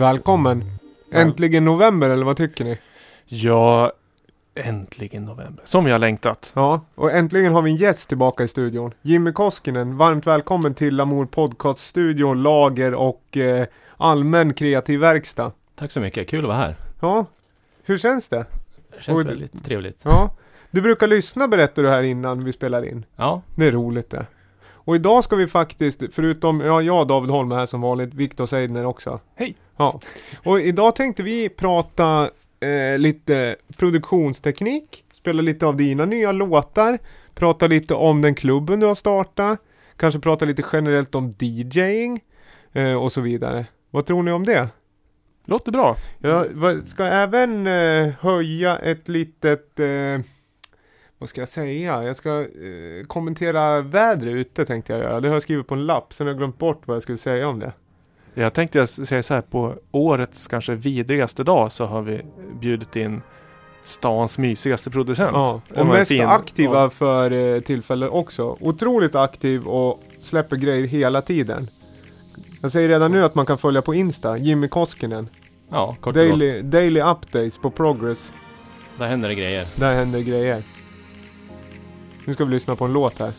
Välkommen! Äntligen november eller vad tycker ni? Ja, äntligen november. Som vi har längtat. Ja, och äntligen har vi en gäst tillbaka i studion. Jimmy Koskinen, varmt välkommen till Lamour Podcast Studio, lager och eh, allmän kreativ verkstad. Tack så mycket, kul att vara här. Ja, hur känns det? Det känns det- väldigt trevligt. Ja, du brukar lyssna berättar du här innan vi spelar in. Ja, Det är roligt det. Och idag ska vi faktiskt, förutom ja, jag David Holm är här som vanligt, Viktor Seidner också. Hej! Ja, och idag tänkte vi prata eh, lite produktionsteknik, spela lite av dina nya låtar, prata lite om den klubben du har startat, kanske prata lite generellt om DJing eh, och så vidare. Vad tror ni om det? Låter bra. Jag ska även eh, höja ett litet, eh, vad ska jag säga? Jag ska eh, kommentera vädret ute tänkte jag göra. Det har jag skrivit på en lapp, sen har jag glömt bort vad jag skulle säga om det. Jag tänkte jag säga så här, på årets kanske vidrigaste dag så har vi bjudit in stans mysigaste producent. Ja, Det och mest fin- aktiva ja. för eh, tillfället också. Otroligt aktiv och släpper grejer hela tiden. Jag säger redan nu att man kan följa på Insta, Jimmy Koskinen. ja kort och. Daily, daily updates på progress. Där händer det grejer. Där händer grejer. Nu ska vi lyssna på en låt här.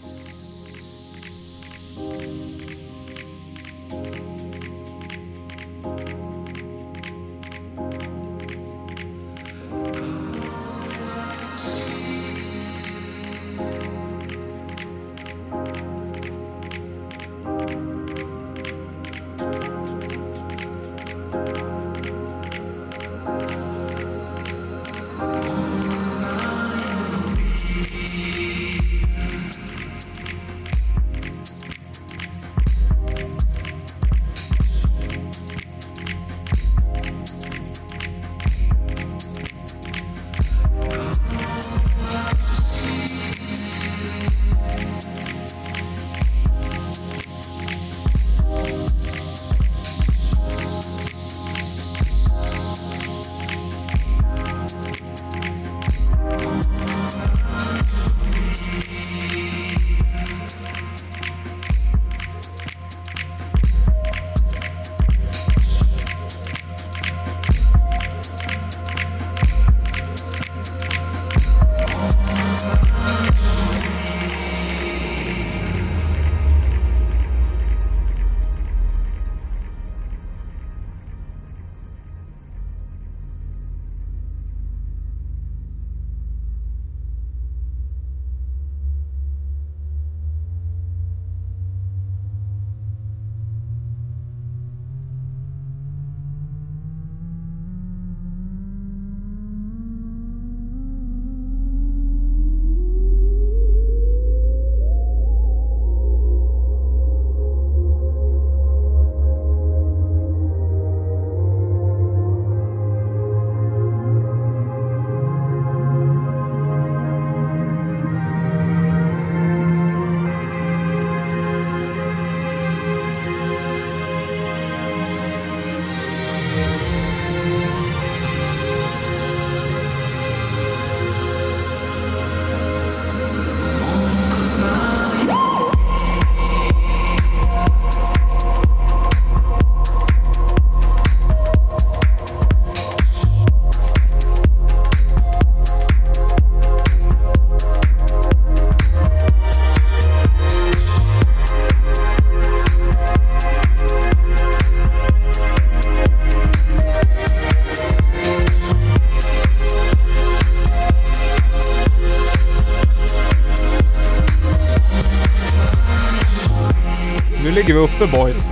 Nu ligger vi uppe boys.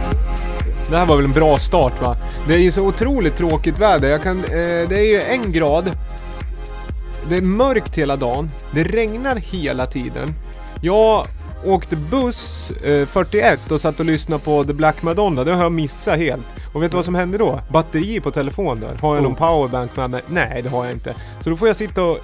Det här var väl en bra start va? Det är ju så otroligt tråkigt väder. Jag kan, eh, det är ju en grad. Det är mörkt hela dagen. Det regnar hela tiden. Jag åkte buss eh, 41 och satt och lyssnade på The Black Madonna. Det har jag missat helt. Och vet du vad som hände då? Batteri på telefonen. Har jag någon Oh. powerbank med mig? Nej, det har jag inte. Så då får jag sitta och,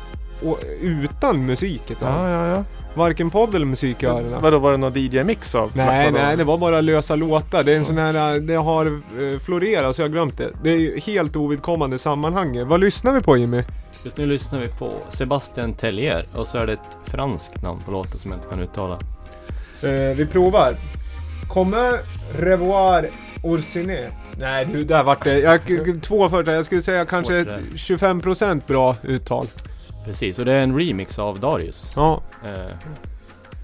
och utan musik ett tag. Ja, ja, ja. Varken podd eller musik i öronen. Vadå, var det någon DJ-mix av? Nej, Vadå? nej, det var bara lösa låtar. Det är en sån här, det har eh, florerat så jag har glömt det. Det är ju helt ovidkommande sammanhang. Vad lyssnar vi på Jimmy? Just nu lyssnar vi på Sebastian Tellier och så är det ett franskt namn på låten som jag inte kan uttala. Eh, vi provar. Kommer revoir Orsiné. Nej du, där vart det. Jag, två första. Jag skulle säga kanske Svårt ett 25% bra uttal. Precis, och det är en remix av Darius. Ja. Eh,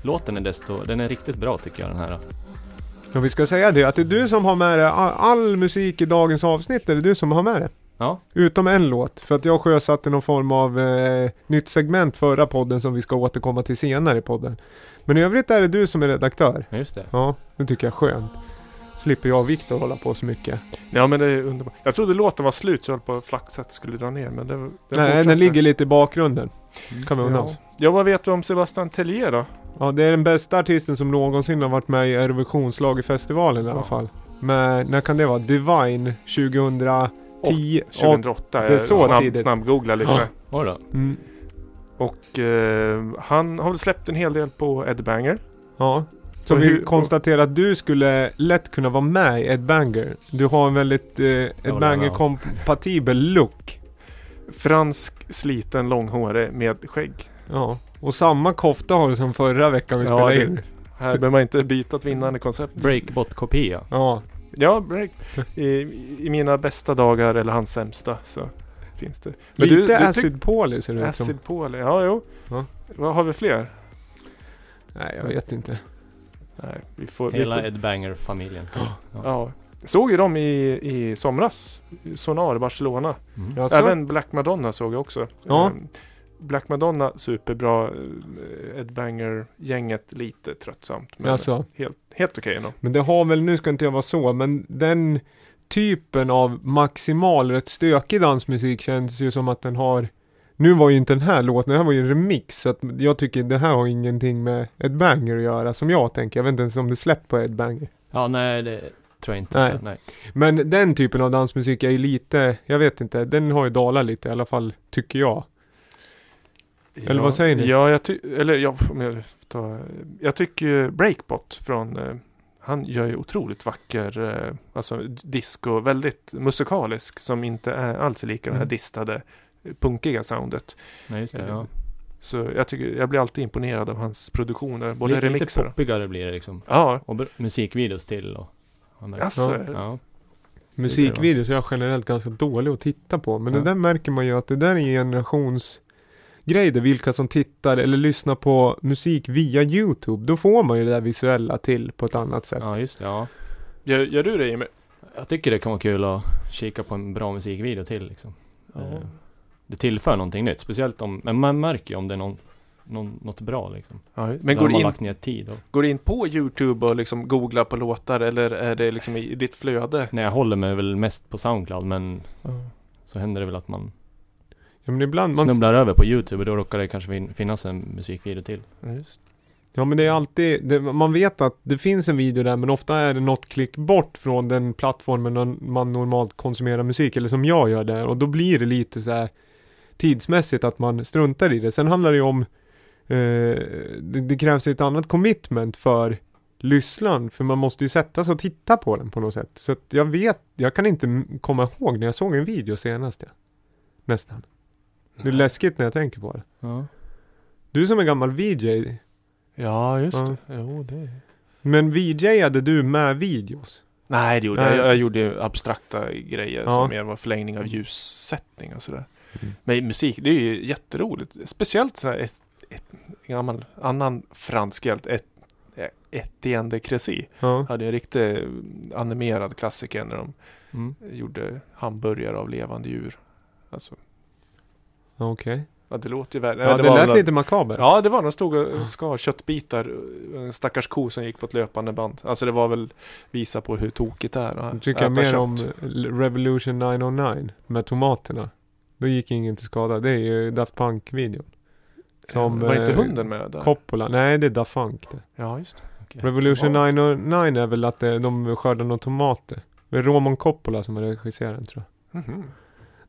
låten är desto, den är riktigt bra tycker jag den här. Och vi ska säga det att det är du som har med dig all, all musik i dagens avsnitt. Är det du som har med det? Ja, Utom en låt. För att jag sjösatte någon form av eh, nytt segment förra podden som vi ska återkomma till senare i podden. Men i övrigt är det du som är redaktör. just det. Ja, det tycker jag är skönt. Slipper jag och Viktor hålla på så mycket. Ja men det är underbart. Jag trodde låten var slut så jag höll på att flaxa att det skulle dra ner men det, det Nej, fortsatte. den ligger lite i bakgrunden. Kan vi unna ja. oss. ja vad vet du om Sebastian Tellier då? Ja, det är den bästa artisten som någonsin har varit med i Eurovisionsschlagerfestivalen i alla Ja. fall. Men när kan det vara? Divine 2010. 2008. det är så snabb, tidigt. snabbgoogla lite. Ja. Oj då. Mm, Och eh, han har väl släppt en hel del på Ed Banger. ja. Så Och vi hur- konstaterar att du skulle lätt kunna vara med i Ed Banger. Du har en väldigt eh, Ed håller Banger med om. kompatibel look. Fransk, sliten, långhårig med skägg. Ja. Och samma kofta har du som förra veckan vi Ja, spelade in. Här behöver man inte byta ett vinnande koncept. Breakbot-kopia. Ja. Ja, break. I, I mina bästa dagar eller hans sämsta så finns det. Men Lite du- du Acid Poly ser det ut som. Acid Paul, ja jo. Ja. Vad har vi fler? Nej, jag vet inte. Nej, vi får... Hela vi får Ed Banger-familjen. Ja. ja. Såg ju dem i, i somras. Sonar, Barcelona. Mm. Även Black Madonna såg jag också. Ja. Ehm, Black Madonna, superbra. Eh, Ed Banger-gänget, lite tröttsamt. Men alltså. helt, helt okej ändå. Men det har väl, nu ska inte jag vara så, men den typen av maximal, rätt stökig dansmusik känns ju som att den har nu var ju inte den här låten, det här var ju en remix så att jag tycker det här har ingenting med Ed Banger att göra som jag tänker. Jag vet inte ens om det släppt på Ed Banger. Ja, nej det tror jag inte. Nej. Nej. Men den typen av dansmusik är ju lite, jag vet inte, den har ju dalat lite i alla fall, tycker jag. Eller ja, vad säger ni? Ja, jag, ty- eller, ja, om jag, tar, jag tycker ju Breakbot från eh, han gör ju otroligt vacker, eh, alltså disco, väldigt musikalisk som inte är alls lika det här Mm. distade, punkiga soundet. nej, just det. Ja. Så jag tycker, jag blir alltid imponerad av hans produktioner, både lite, lite remixer och... poppigare blir det liksom. Ja, Och musikvideos till och... alltså, Ja. Musikvideos är jag generellt ganska dålig att titta på. Men Ja. det där märker man ju att det där är en generationsgrej. Det vilka som tittar eller lyssnar på musik via YouTube. Då får man ju det där visuella till på ett annat sätt. ja, just det. Ja. gör, gör du det Jimmy? Jag tycker det kan vara kul att kika på en bra musikvideo till liksom. Ja. Det tillför någonting nytt. Speciellt om, men man märker ju om det är någon, någon, något bra liksom. Ja, men går du, man in, lagt ner tid och, går du in på YouTube och liksom googlar på låtar eller är det liksom i ditt flöde? Nej jag håller mig väl mest på Soundcloud men så händer det väl att man, Ja men ibland man... snubblar över på YouTube och då råkar det kanske fin- finnas en musikvideo till. Ja, just. Ja men det är alltid, det, man vet att det finns en video där men ofta är det något klick bort från den plattformen man- man normalt konsumerar musik eller som jag gör där och då blir det lite så här tidsmässigt att man struntar i det. Sen handlar det ju om eh, det, det krävs ett annat commitment för lyssnaren för man måste ju sätta sig och titta på den på något sätt. Så att jag vet, jag kan inte komma ihåg när jag såg en video senast. Ja. Nästan. Det är läskigt när jag tänker på det. Ja. Du som är gammal VJ, Ja, just Ja. det. Jo, det. men VJade du med videos? Nej, det gjorde Nej. jag. Jag gjorde abstrakta grejer Ja. som mer var förlängning av ljussättning och sådär. Mm. Men musik, det är ju jätteroligt. Speciellt sådär ett, ett gammal, annan fransk hjälte, ett, Etienne de Crécy. Ja. Hade en riktig animerad klassiker när de Mm. gjorde hamburgare av levande djur. Alltså, Okej. ja, det låter ju värre. Ja, det, var lät väl- lite makabert. Ja, det var. De stod och skar köttbitar. En stackars ko som gick på ett löpande band. Alltså det var väl visa på hur tokigt det är Nu tycker jag mer kött. om Revolution 909 med tomaterna. Då gick ingen till skada. Det är ju Daft Punk-videon. Som, var inte eh, hunden med där? Coppola. Nej, det är Daft Punk det. Ja, just det. Okej. Revolution Tomat. 909 är väl att det, de skördar några tomater. Det är Roman Coppola som är regisseraren tror jag. Mhm.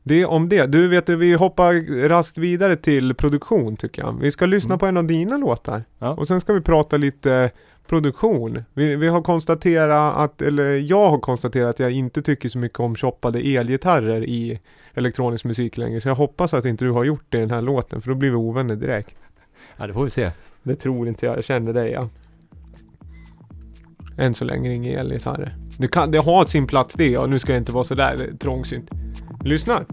Det om det. Du vet, vi hoppar raskt vidare till produktion tycker jag. Vi ska lyssna Mm. på en av dina låtar. Ja. Och sen ska vi prata lite produktion. Vi, vi har konstaterat att, eller jag har konstaterat att jag inte tycker så mycket om choppade elgitarrer i elektronisk musik längre. Så jag hoppas att inte du har gjort det i den här låten, för då blir vi ovänner direkt. ja, det får vi se. Det tror inte jag. Jag känner dig ja. Än så länge inga elgitarrer. Det, kan, det har sin plats det och nu ska jag inte vara sådär trångsynt. Lyssna.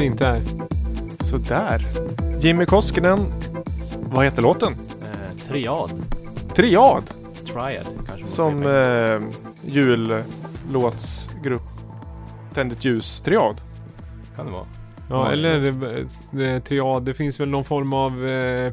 Där är fint där. Sådär. Jimmy Koskinen. Vad heter låten? Eh, triad. Triad. Triad kanske. Som eh, jullåtsgrupp. Tänd ett ljus-triad. kan det vara. Ja, Ja, eller det, det, triad. Det finns väl någon form av... Eh,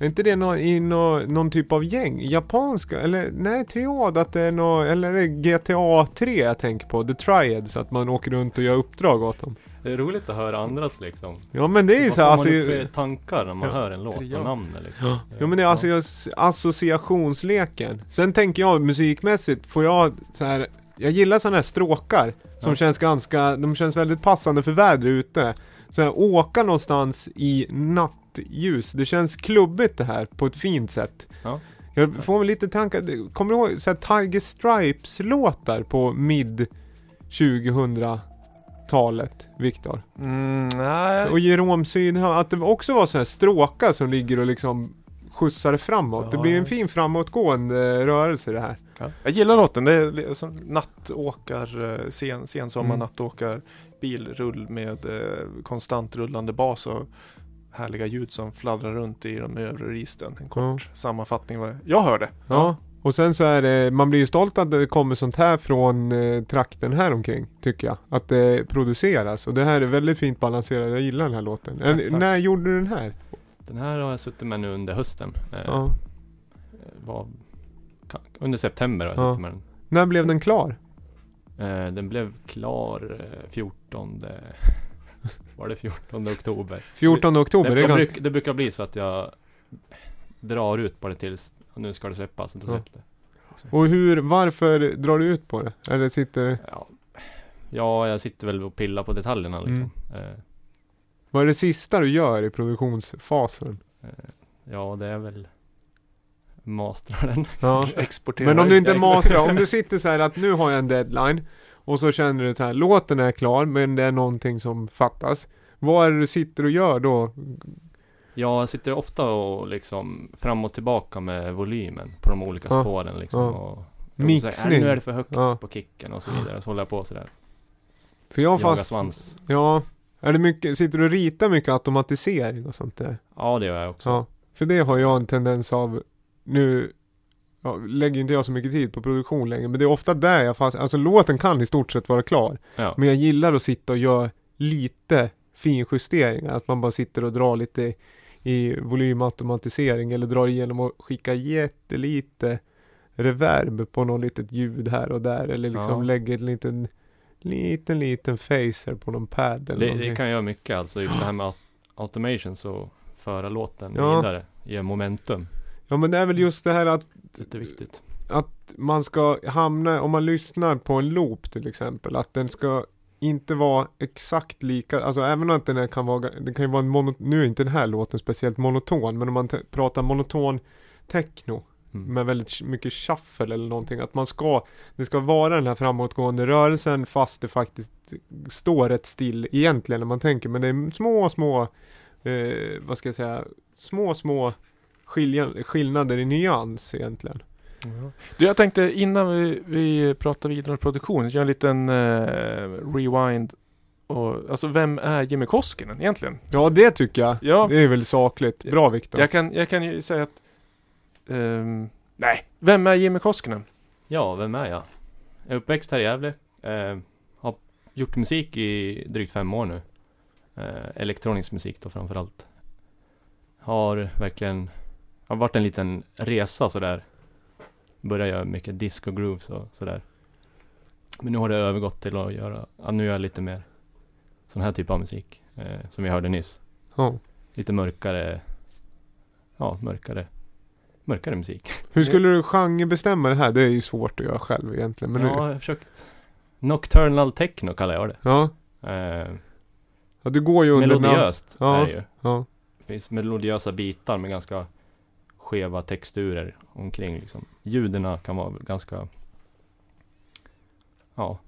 är inte det någon, i nå, någon typ av gäng? Japanska? Eller nej, triad att det är nå, Eller är det GTA 3 jag tänker på? The Triads. Att man åker runt och gör uppdrag åt dem. Det är roligt att höra andras liksom. Ja men det är ju så här, man alltså, upp för tankar när man Ja, hör en låt triad. och namnet liksom. Ja, ja men det är alltså associationsleken. Sen tänker jag musikmässigt, får jag så här jag gillar sådana här stråkar som Ja. känns ganska, de känns väldigt passande för vädret ute. Så här, åka någonstans i nattljus, det känns klubbigt det här på ett fint sätt. Ja. Jag får väl lite tankar, kommer du ihåg så här Tiger Stripes låtar på mid 2000-talet, Viktor? Mm, nej. Och Jerome Sydhamn, att det också var så här stråkar som ligger och liksom skjutsar framåt. det Ja. blir en fin framåtgående rörelse det här. Ja. Jag gillar låten. Det är li- som nattåkar, eh, sen, sensommar Mm. nattåkar bilrull med eh, konstant rullande bas och härliga ljud som fladdrar runt i de övre registren. En kort sammanfattning vad jag hörde. Ja. Och sen så är det, man blir ju stolt att det kommer sånt här från eh, trakten här omkring tycker jag. Att det produceras. Och det här är väldigt fint balanserat. Jag gillar den här låten. Tack, En-. När gjorde du den här? Den här har jag suttit med nu under hösten. Eh, Ja. var, ka- under september har jag Ja. suttit med den. När blev den klar? Eh, den blev klar eh, 14 Var det 14 oktober? 14 oktober, det, det det, ganska... bruk, det brukar bli så att jag drar ut på det tills nu ska det släppas. Ja. släpps det. Och hur, varför drar du ut på det? Eller sitter... Ja, ja, jag sitter väl och pillar på detaljerna liksom. Mm. Eh, Vad är det sista du gör i produktionsfasen? eh, ja, det är väl mastrar den. Ja. Exportera Men om du inte masterar, om du sitter så här att nu har jag en deadline och så känner du så här, låten är klar men det är någonting som fattas. Vad är det du sitter och gör då? Ja, jag sitter ofta och liksom fram och tillbaka med volymen på de olika Ja. spåren liksom. Ja. Och, och Mixning. "Äh, nu är det för högt Ja. på kicken och så vidare. Så håller jag på sådär. För jag Jaga fast... svans. Ja. Är det mycket, sitter du och ritar mycket automatisering och sånt där? Ja, det gör jag också. Ja. För det har jag en tendens av, nu ja, lägger inte jag så mycket tid på produktion längre, men det är ofta där jag fast, alltså låten kan i stort sett vara klar. Ja. Men jag gillar att sitta och göra lite finjusteringar, att man bara sitter och drar lite i volymautomatisering eller drar igenom och skickar jättelite reverb på något litet ljud här och där eller liksom Ja. lägger en liten liten liten phaser på någon pad eller Det, någonting. det kan göra mycket alltså. Just det här med aut- automation så föra låten Ja. vidare. Ge momentum. Ja men det är väl just det här att Det är viktigt. att man ska hamna, om man lyssnar på en loop till exempel, att den ska inte vara exakt lika, alltså även om den kan vara, det kan ju vara en mono, nu är inte den här låten speciellt monoton, men om man pratar monoton techno Mm. med väldigt mycket shuffle eller någonting, att man ska, det ska vara den här framåtgående rörelsen fast det faktiskt står rätt still egentligen när man tänker, men det är små, små, eh, vad ska jag säga, små, små skillnader i nyans egentligen. Du, jag tänkte innan vi, vi pratar vidare om produktion, göra en liten eh, rewind. Och, alltså vem är Jimmy Koskinen egentligen? Ja, det tycker jag. Ja, Det är väl sakligt. Bra Viktor. jag kan, jag kan ju säga att ehm, Nej, vem är Jimmy Koskinen? Ja, vem är jag? Jag är uppväxt här i Gävle. Eh, har gjort musik i drygt fem år nu. Eh, elektronisk musik då framförallt. Har verkligen, har varit en liten resa sådär. Började göra mycket disco grooves och sådär. Men nu har det övergått till att göra, ja, nu gör jag lite mer sån här typ av musik. Eh, som vi hörde nyss. Ja. Lite mörkare, ja mörkare, mörkare musik. Hur skulle du genrebestämma det här? Det är ju svårt att göra själv egentligen. Men ja, nu, jag har försökt. Nocturnal techno kallar jag det. ja. Eh, ja, det går ju under melodiöst Ja. är det ju. Ja. Det finns melodiösa bitar med ganska skeva texturer omkring liksom. Ljuden kan vara ganska Ja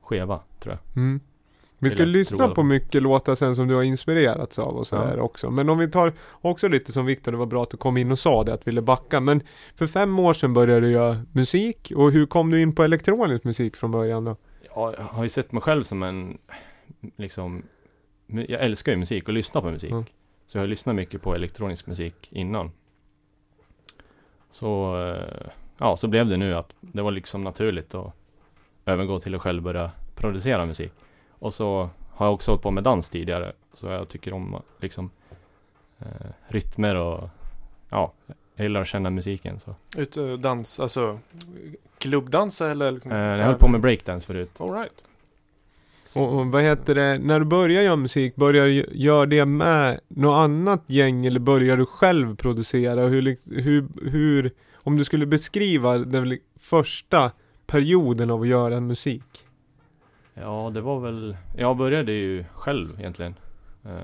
Skeva tror jag. Mm. Vi ska lyssna på mycket låtar sen som du har inspirerats av och sådär Ja. också. Men om vi tar också lite som Viktor, det var bra att du kom in och sa det, att ville backa. Men för fem år sedan började du göra musik. Och hur kom du in på elektronisk musik från början då? Ja, Jag har ju sett mig själv som en liksom Jag älskar ju musik och lyssnar på musik. Mm. Så jag har lyssnat mycket på elektronisk musik innan. Så eh, Ja, så blev det nu att det var liksom naturligt att övergå till att själv börja producera musik. Och så har jag också hållit på med dans tidigare. Så jag tycker om liksom eh, rytmer och ja, jag gillar att känna musiken så. Ut och dans, alltså klubbdansa eller? Liksom, Eh, jag höll på med breakdance förut. All right. Och, och vad heter det, när du börjar göra musik, börjar du göra det med något annat gäng eller börjar du själv producera? Hur, hur, hur om du skulle beskriva den första perioden av att göra musik? Ja, det var väl, jag började ju själv egentligen. Eh,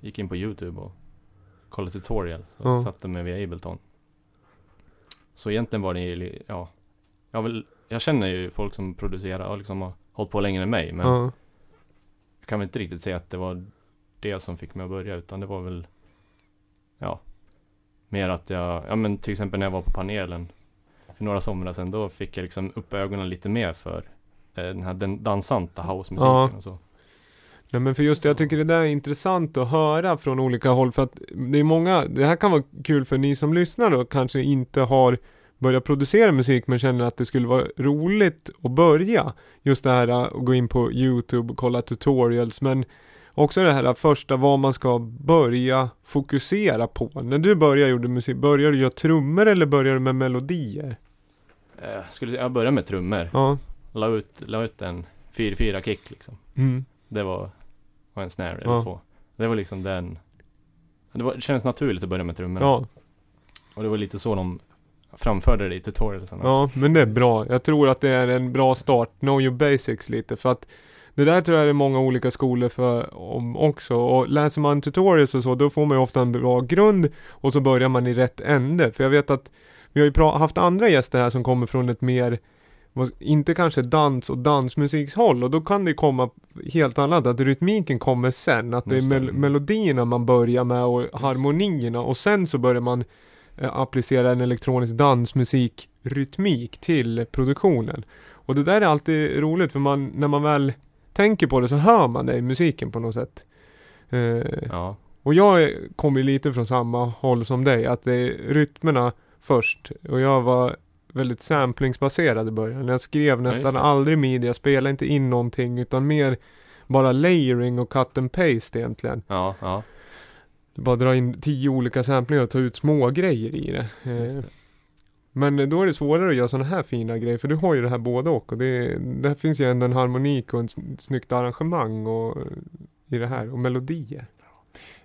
gick in på Youtube och kollade tutorials och Ja. satte mig vid Ableton. Så egentligen var det ja, jag, vill, jag känner ju folk som producerar och liksom har hållit på längre än mig. Men Ja. jag kan väl inte riktigt säga att det var det som fick mig att börja utan det var väl, ja, mer att jag, ja men till exempel när jag var på panelen för några somrar sedan, då fick jag liksom upp ögonen lite mer för eh, den här den dansanta housemusiken Ja. och så. Nej men för just det, jag tycker det där är intressant att höra från olika håll för att det är många, det här kan vara kul för ni som lyssnar då kanske inte har börjat producera musik men känner att det skulle vara roligt att börja. Just det här att gå in på Youtube och kolla tutorials men också det här första vad man ska börja fokusera på. När du började gjorde musik, började du göra trummor eller började du med melodier? Eh, skulle jag börja med trummor. Ja. La ut, la ut en 4-4 kick liksom. Mm. Det var, var en snare eller Ja. två. Det var liksom den. Det, var, det kändes naturligt att börja med trummorna. Ja. Och det var lite så de framförde det i tutorialsen också. Ja, men det är bra. Jag tror att det är en bra start. Know your basics lite. För att det där tror jag det är många olika skolor för om också. Och läser man tutorials och så, då får man ju ofta en bra grund. Och så börjar man i rätt ände. För jag vet att vi har ju haft andra gäster här som kommer från ett mer inte kanske dans och dansmusikshåll och då kan det komma helt annat, att rytmiken kommer sen, att det är mel- melodierna man börjar med och harmonierna och sen så börjar man applicera en elektronisk dansmusikrytmik till produktionen. Och det där är alltid roligt för man, när man väl tänker på det så hör man det i musiken på något sätt. Eh, Ja. och jag kommer lite från samma håll som dig, att det är rytmerna först. Och jag var väldigt samplingsbaserad i början. Jag skrev nästan det. aldrig midi, jag spelade inte in någonting utan mer bara layering och cut and paste egentligen. Ja, ja. Bara dra in tio olika samplingar och ta ut små grejer i det. Eh. Men då är det svårare att göra sådana här fina grejer för du har ju det här både och. och det, där finns ju ändå en harmonik och sn- snyggt arrangemang och, i det här och melodier.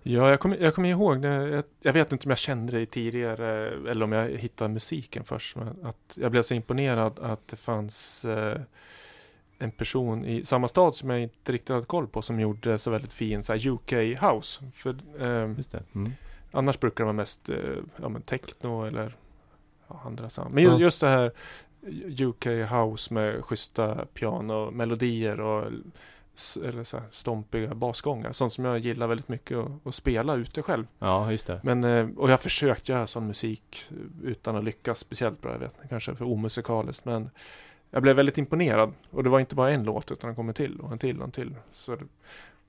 Ja, jag kommer, jag kommer ihåg, när jag, jag vet inte om jag kände det tidigare eller om jag hittade musiken först. Men att jag blev så imponerad att det fanns eh, en person i samma stad som jag inte riktigt hade koll på som gjorde så väldigt fin så UK house. För eh. Mm. annars brukar det vara mest eh, ja, men techno eller ja, andra sound. Men ju- Ja. just det här UK house med schyssta pianomelodier och eller så här, stompiga basgångar. Sånt som jag gillar väldigt mycket att, att spela ute själv. Ja, just det. Men, eh, och jag har försökt göra sån musik eh, utan att lyckas speciellt bra. Jag vet kanske för omusikaliskt men jag blev väldigt imponerad. Och det var inte bara en låt utan det kom en till och en till och en till. Så det,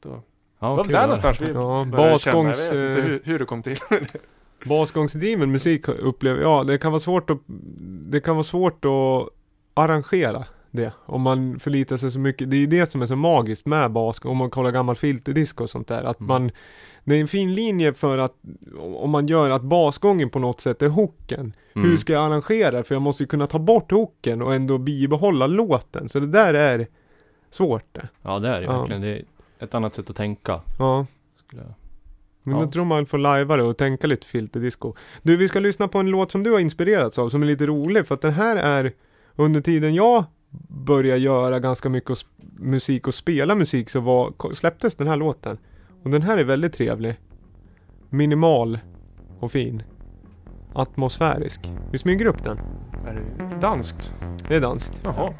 då Ja, det var kul där någonstans vi Ja, började känna. basgångs, Jag vet inte hur, hur det kom till. basgångsdriven musik upplever ja det kan vara svårt att det kan vara svårt att arrangera det om man förlitar sig så mycket. Det är ju det som är så magiskt med basgång om man kollar gammal filterdisco och sånt där att Mm. man det är en fin linje för att om man gör att basgången på något sätt är hooken. Mm. Hur ska jag arrangera? För jag måste ju kunna ta bort hooken och ändå bibehålla låten. Så det där är svårt det. Ja, det är det Ja. verkligen. Det är ett annat sätt att tänka. Ja. Skulle jag... Men Ja. då tror man får lajva det och tänka lite filterdisco. Du, vi ska lyssna på en låt som du har inspirerats av som är lite rolig för att den här är under tiden jag började göra ganska mycket musik och spela musik så var, släpptes den här låten. Och den här är väldigt trevlig. Minimal och fin. Atmosfärisk. Vi smyger upp den. Är det danskt? Det är danskt. Jaha.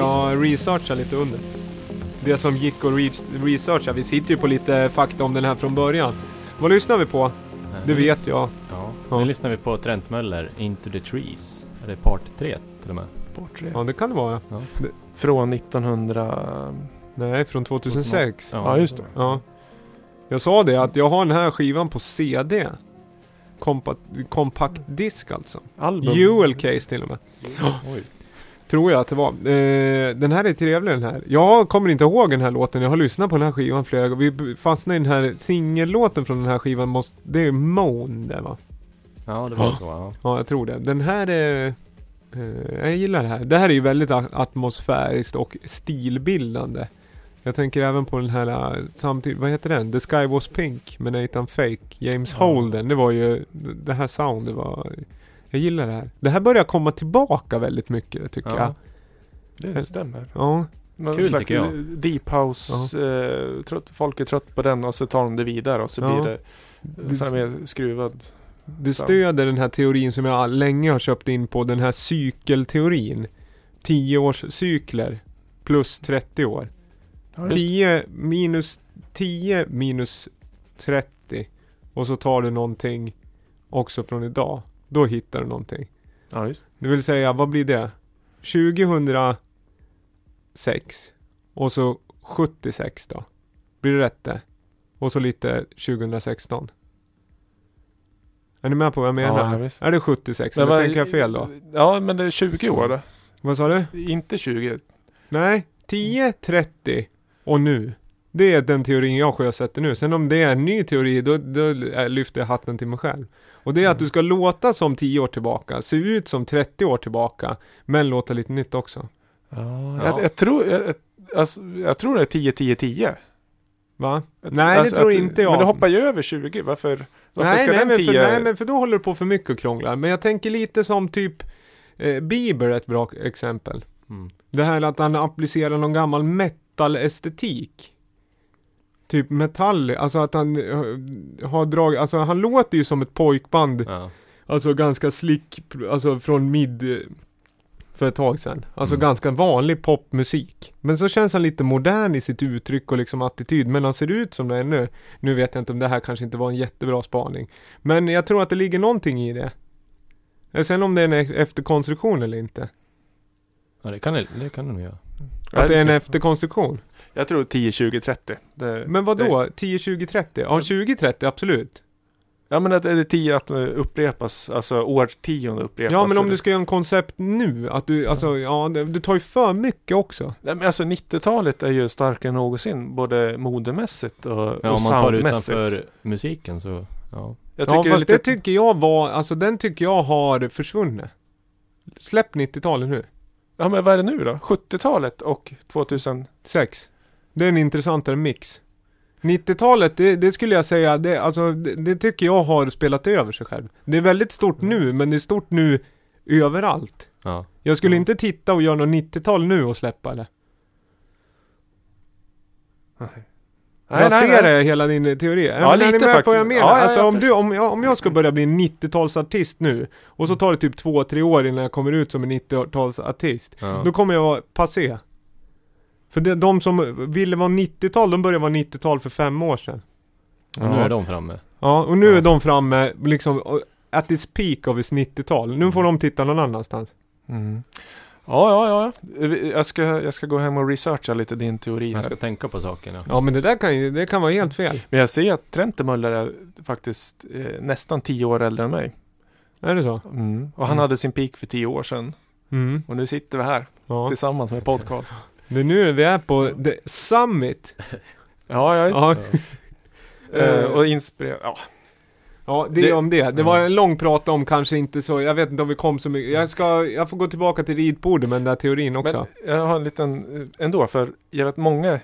Vi har researchat lite under. Det som gick att re- researcha. Vi sitter ju på lite fakta om den här från början. Vad lyssnar vi på? Det vet jag. Ja, Ja. nu lyssnar vi på Trent Möller, Into the Trees. Är det part 3 till och med? Portrait. Ja, det kan det vara. Från 1900... Nej, från 2006. Ja, just det. Ja. Jag sa det att jag har den här skivan på CD. Kompa compact disk alltså. Album. Jewel case till och med. Oj. Tror jag att det var. Eh, den här är trevlig den här. Jag kommer inte ihåg den här låten. Jag har lyssnat på den här skivan flera gånger. Vi fastnade i den här singellåten från den här skivan. Måste, det är Moan det va? Ja, det var Ja. så ja. Ja, jag tror det. Den här är... Eh, jag gillar det här. Det här är ju väldigt atmosfäriskt och stilbildande. Jag tänker även på den här eh, samtidigt, vad heter den? The Sky Was Pink med Nathan Fake. James Ja. Holden. Det var ju, det här soundet var... Jag gillar det här. Det här börjar komma tillbaka väldigt mycket tycker Ja. Det, det stämmer. jag. Ja. Någon Kul, slags tycker jag. Deep house. Eh, trött, folk är trött på den och så tar de det vidare och så Ja. blir det Det, så här mer skruvad. det stöder den här teorin som jag länge har köpt in på. Den här cykelteorin. 10 års cykler plus 30 år. Ja, just, 10 minus 10 minus 30 och så tar du någonting också från idag. Då hittar du någonting. ja, just. Det vill säga, vad blir det? 2006 och så 76 då. Blir det rätt det? Och så lite 2016. Är ni med på vad jag menar? Ja, är det 76 Men eller vad- tänker jag fel då? Ja, men det är 20 år då. Vad sa du? Inte 20. Nej, 10, 30 och nu. Det är den teorin jag sjösätter nu. Sen om det är en ny teori, då, då eh, lyfter jag hatten till mig själv. Och det är att du ska låta som 10 år tillbaka, se ut som 30 år tillbaka, men låta lite nytt också. Ja, Ja. Jag, jag tror... Jag, jag- alltså, jag tror det är 10, 10, 10. Va? Jag- Nej, det tror inte jag. Men det hoppar ju över 20. Varför, varför nej, ska nej, den men 10... för, nej, men för då håller du på för mycket och krånglar. Men jag tänker lite som typ eh, Bieber är ett bra exempel. Mm. Det här att han applicerar någon gammal metal-estetik. Typ metall, alltså att han eh, har dragit, alltså han låter ju som ett pojkband. Ja. Alltså ganska slick, alltså från mid eh, för ett tag sedan. Alltså Mm. ganska vanlig popmusik. Men så känns han lite modern i sitt uttryck och liksom attityd. Men han ser ut som det är nu. Nu vet jag inte om det här kanske inte var en jättebra spaning. Men jag tror att det ligger någonting i det. Sen om det är en e- efterkonstruktion eller inte. ja, det kan det, det kan det nog göra. Att det är en efterkonstruktion. Jag tror 10, 20, 30. Det, Men vad då? 10, 20, 30? Ja, 20, 30 absolut. Ja men att det är 10 att upprepas, alltså årtionde upprepas. Ja, men om eller- du ska göra en koncept nu, att du, alltså, ja, det- du tar ju för mycket också. Nej, men alltså 90-talet är ju starkare än någonsin, både modemässigt och, Ja, och om man tar det soundmässigt. utanför musiken så, ja. Jag Ja, fast det lite... det tycker jag var, alltså den tycker jag har försvunnit. Släpp 90-talet nu. Ja men vad är det nu då? 70-talet och 2000? 6. Det är en intressantare mix. 90-talet, det, det skulle jag säga, det, alltså, det, det tycker jag har spelat över sig själv. Det är väldigt stort nu, men det är stort nu överallt. ja. Jag skulle Ja. inte titta och göra något 90-tal nu och släppa det. jag ser det, hela din teori. Ja, Ja, men är ni lite med faktiskt. jag menar? Ja, ja, alltså jag om, du, om, jag, om jag ska börja bli en 90-talsartist nu och så tar det typ 2-3 år innan jag kommer ut som en 90-talsartist. ja. Då kommer jag vara passé. För det, de som ville vara 90-tal, de började vara 90-tal för fem år sedan. Och nu är de framme. Ja, och nu Ja. är de framme liksom at its peak of its 90-tal. Nu får de titta någon annanstans. Mm. Ja, ja, ja. Jag ska, jag ska gå hem och researcha lite din teori Jag här. ska tänka på sakerna. Ja men det där kan ju, det kan vara helt fel. Men jag ser att Trentemöller är faktiskt eh, nästan 10 år äldre än mig. Är det så? Mm. Och han Mm. hade sin peak för 10 år sedan. Mm. Och nu sitter vi här Ja. tillsammans med podcast. Det är nu vi är på the summit. Ja, ja, just Ja, Eh, och inspirera. Ja. ja det är Det- om det. Det var en lång prat om kanske inte så, jag vet inte om vi kom så mycket. Jag ska, jag får gå tillbaka till ridbordet med den där teorin också. Men jag har en liten, eh, ändå, för jag vet många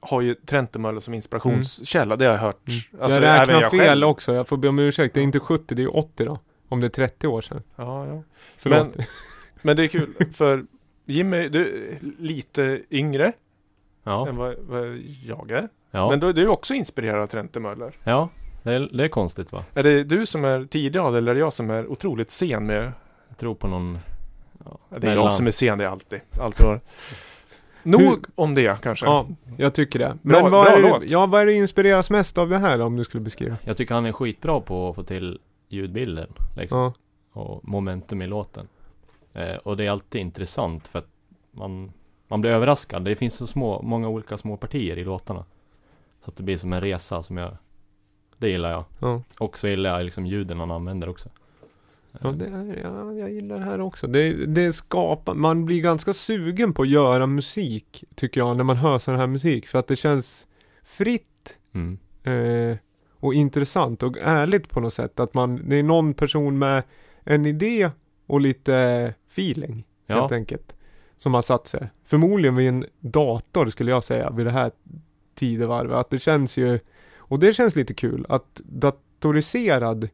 har ju Trentemöller som inspirationskälla, det har jag hört. Alltså, jag räknar fel själv. också, jag får be om ursäkt. Det är inte 70, det är 80 då. Om det är 30 år sedan. Ja, ja. Förlåt. Men det är kul, för Jimmy, du är lite yngre Ja, än vad, vad jag är. ja, Men du, du är också inspirerad av Trentemöller. ja. Det är, det är konstigt va? Är det du som är tidig av det, eller är det jag som är otroligt sen med? Jag tror på någon Ja, Det är mellan- jag som är sen, det är alltid. alltid var. Nog Hur- om det kanske. Ja, jag tycker det. Bra- Men vad bra är det, låt. ja, vad är det inspireras mest av det här om du skulle beskriva? Jag tycker han är skitbra på att få till ljudbilden liksom. Ja, och momentum i låten. Eh, och det är alltid intressant för att man, man blir överraskad. Det finns så små, många olika små partier i låtarna. Så att det blir som en resa som jag, det gillar jag. ja. Och så gillar jag liksom ljuden han använder också. Ja, det är, ja, jag gillar det här också. Det, det skapar, man blir ganska sugen på att göra musik, tycker jag, när man hör sån här musik. För att det känns fritt Mm. eh, och intressant och ärligt på något sätt. Att man, det är någon person med en idé och lite feeling, Ja, helt enkelt. Som har satt sig. Förmodligen vid en dator, skulle jag säga, vid det här tidevarvet. Att det känns ju, och det känns lite kul, att datoriserad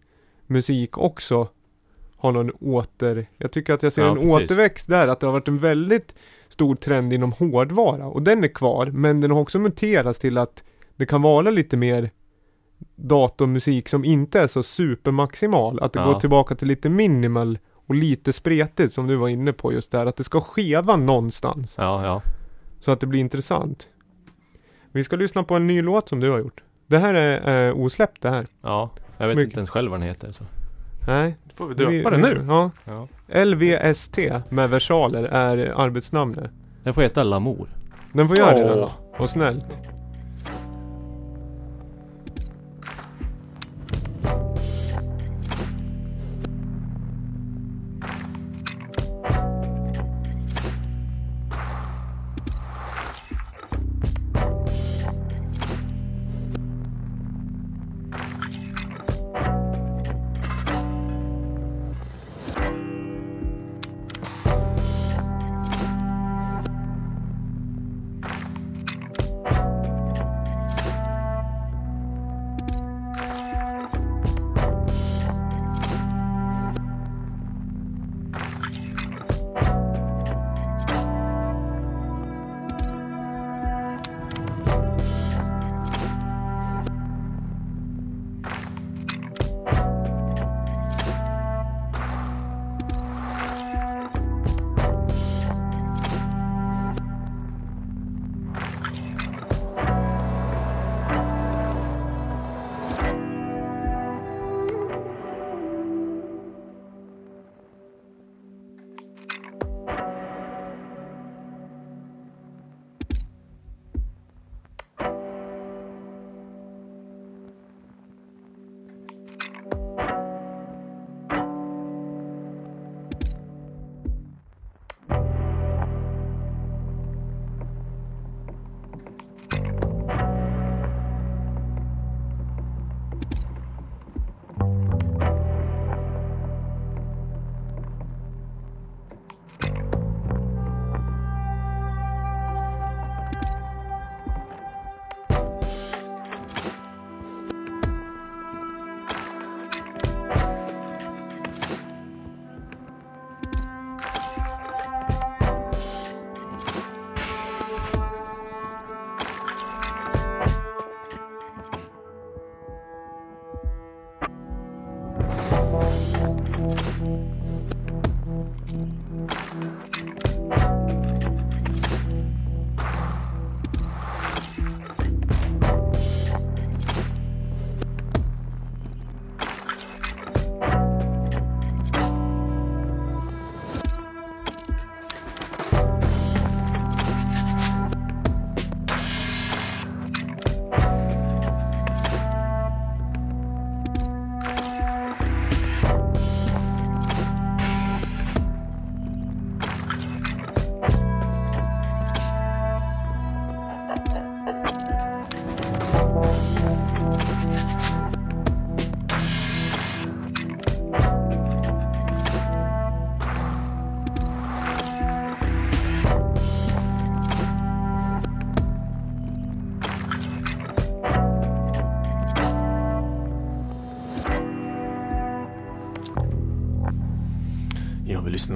musik också har någon åter... Jag tycker att jag ser Ja, en precis. återväxt där, att det har varit en väldigt stor trend inom hårdvara. Och den är kvar, men den har också muterats till att det kan vara lite mer datormusik som inte är så supermaximal. Att det Ja. går tillbaka till lite minimal och lite spretigt som du var inne på just där. Att det ska skeva någonstans. ja, ja. Så att det blir intressant. Vi ska lyssna på en ny låt som du har gjort. Det här är eh, osläppt det här. Ja, jag vet Mycket. inte ens själv vad den heter så. Nej. Då får vi döpa det nu. Ja. Ja. LVST med versaler är arbetsnamnet. Den får heta Lamour. Den får göra det Åh. då. Och snällt.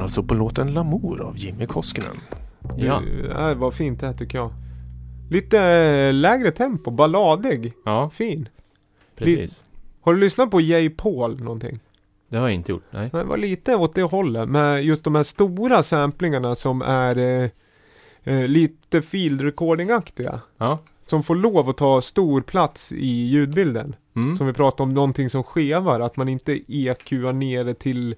Alltså på låten Lamour av Jimmy Koskinen. Ja, Du, äh, vad fint det här tycker jag. Lite äh, lägre tempo, balladig. ja Fin. precis. Har du lyssnat på J. Paul någonting? Det har jag inte gjort, nej. Det var lite åt det hållet med just de här stora samplingarna som är eh, eh, lite field recording-aktiga. Ja. Som får lov att ta stor plats i ljudbilden. Mm. Som vi pratade om, någonting som skevar. Att man inte EQar ner det till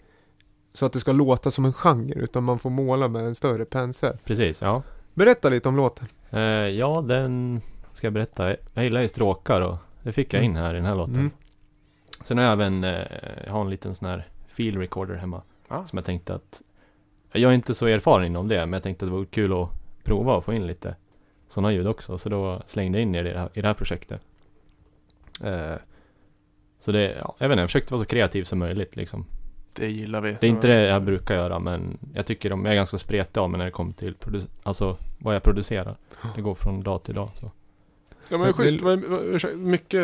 så att det ska låta som en genre. Utan man får måla med en större pensel. Precis, ja. Berätta lite om låten. Eh, ja, den ska jag berätta. Jag gillar ju stråkar och det fick jag in här i den här låten. Mm. Sen har jag även, eh, jag har en liten sån här field recorder hemma. Ah. Som jag tänkte att, jag är inte så erfaren inom det, men jag tänkte att det vore kul att prova och få in lite sådana ljud också. Så då slängde jag in det i det här, i det här projektet. Eh, så det, ja, jag vet inte, jag försökte vara så kreativ som möjligt liksom. Det gillar vi. Det är inte det jag brukar göra, men jag tycker de, jag är ganska spretig av mig när det kommer till alltså vad jag producerar. Det går från dag till dag så. Ja men schysst, ursäkta, mycket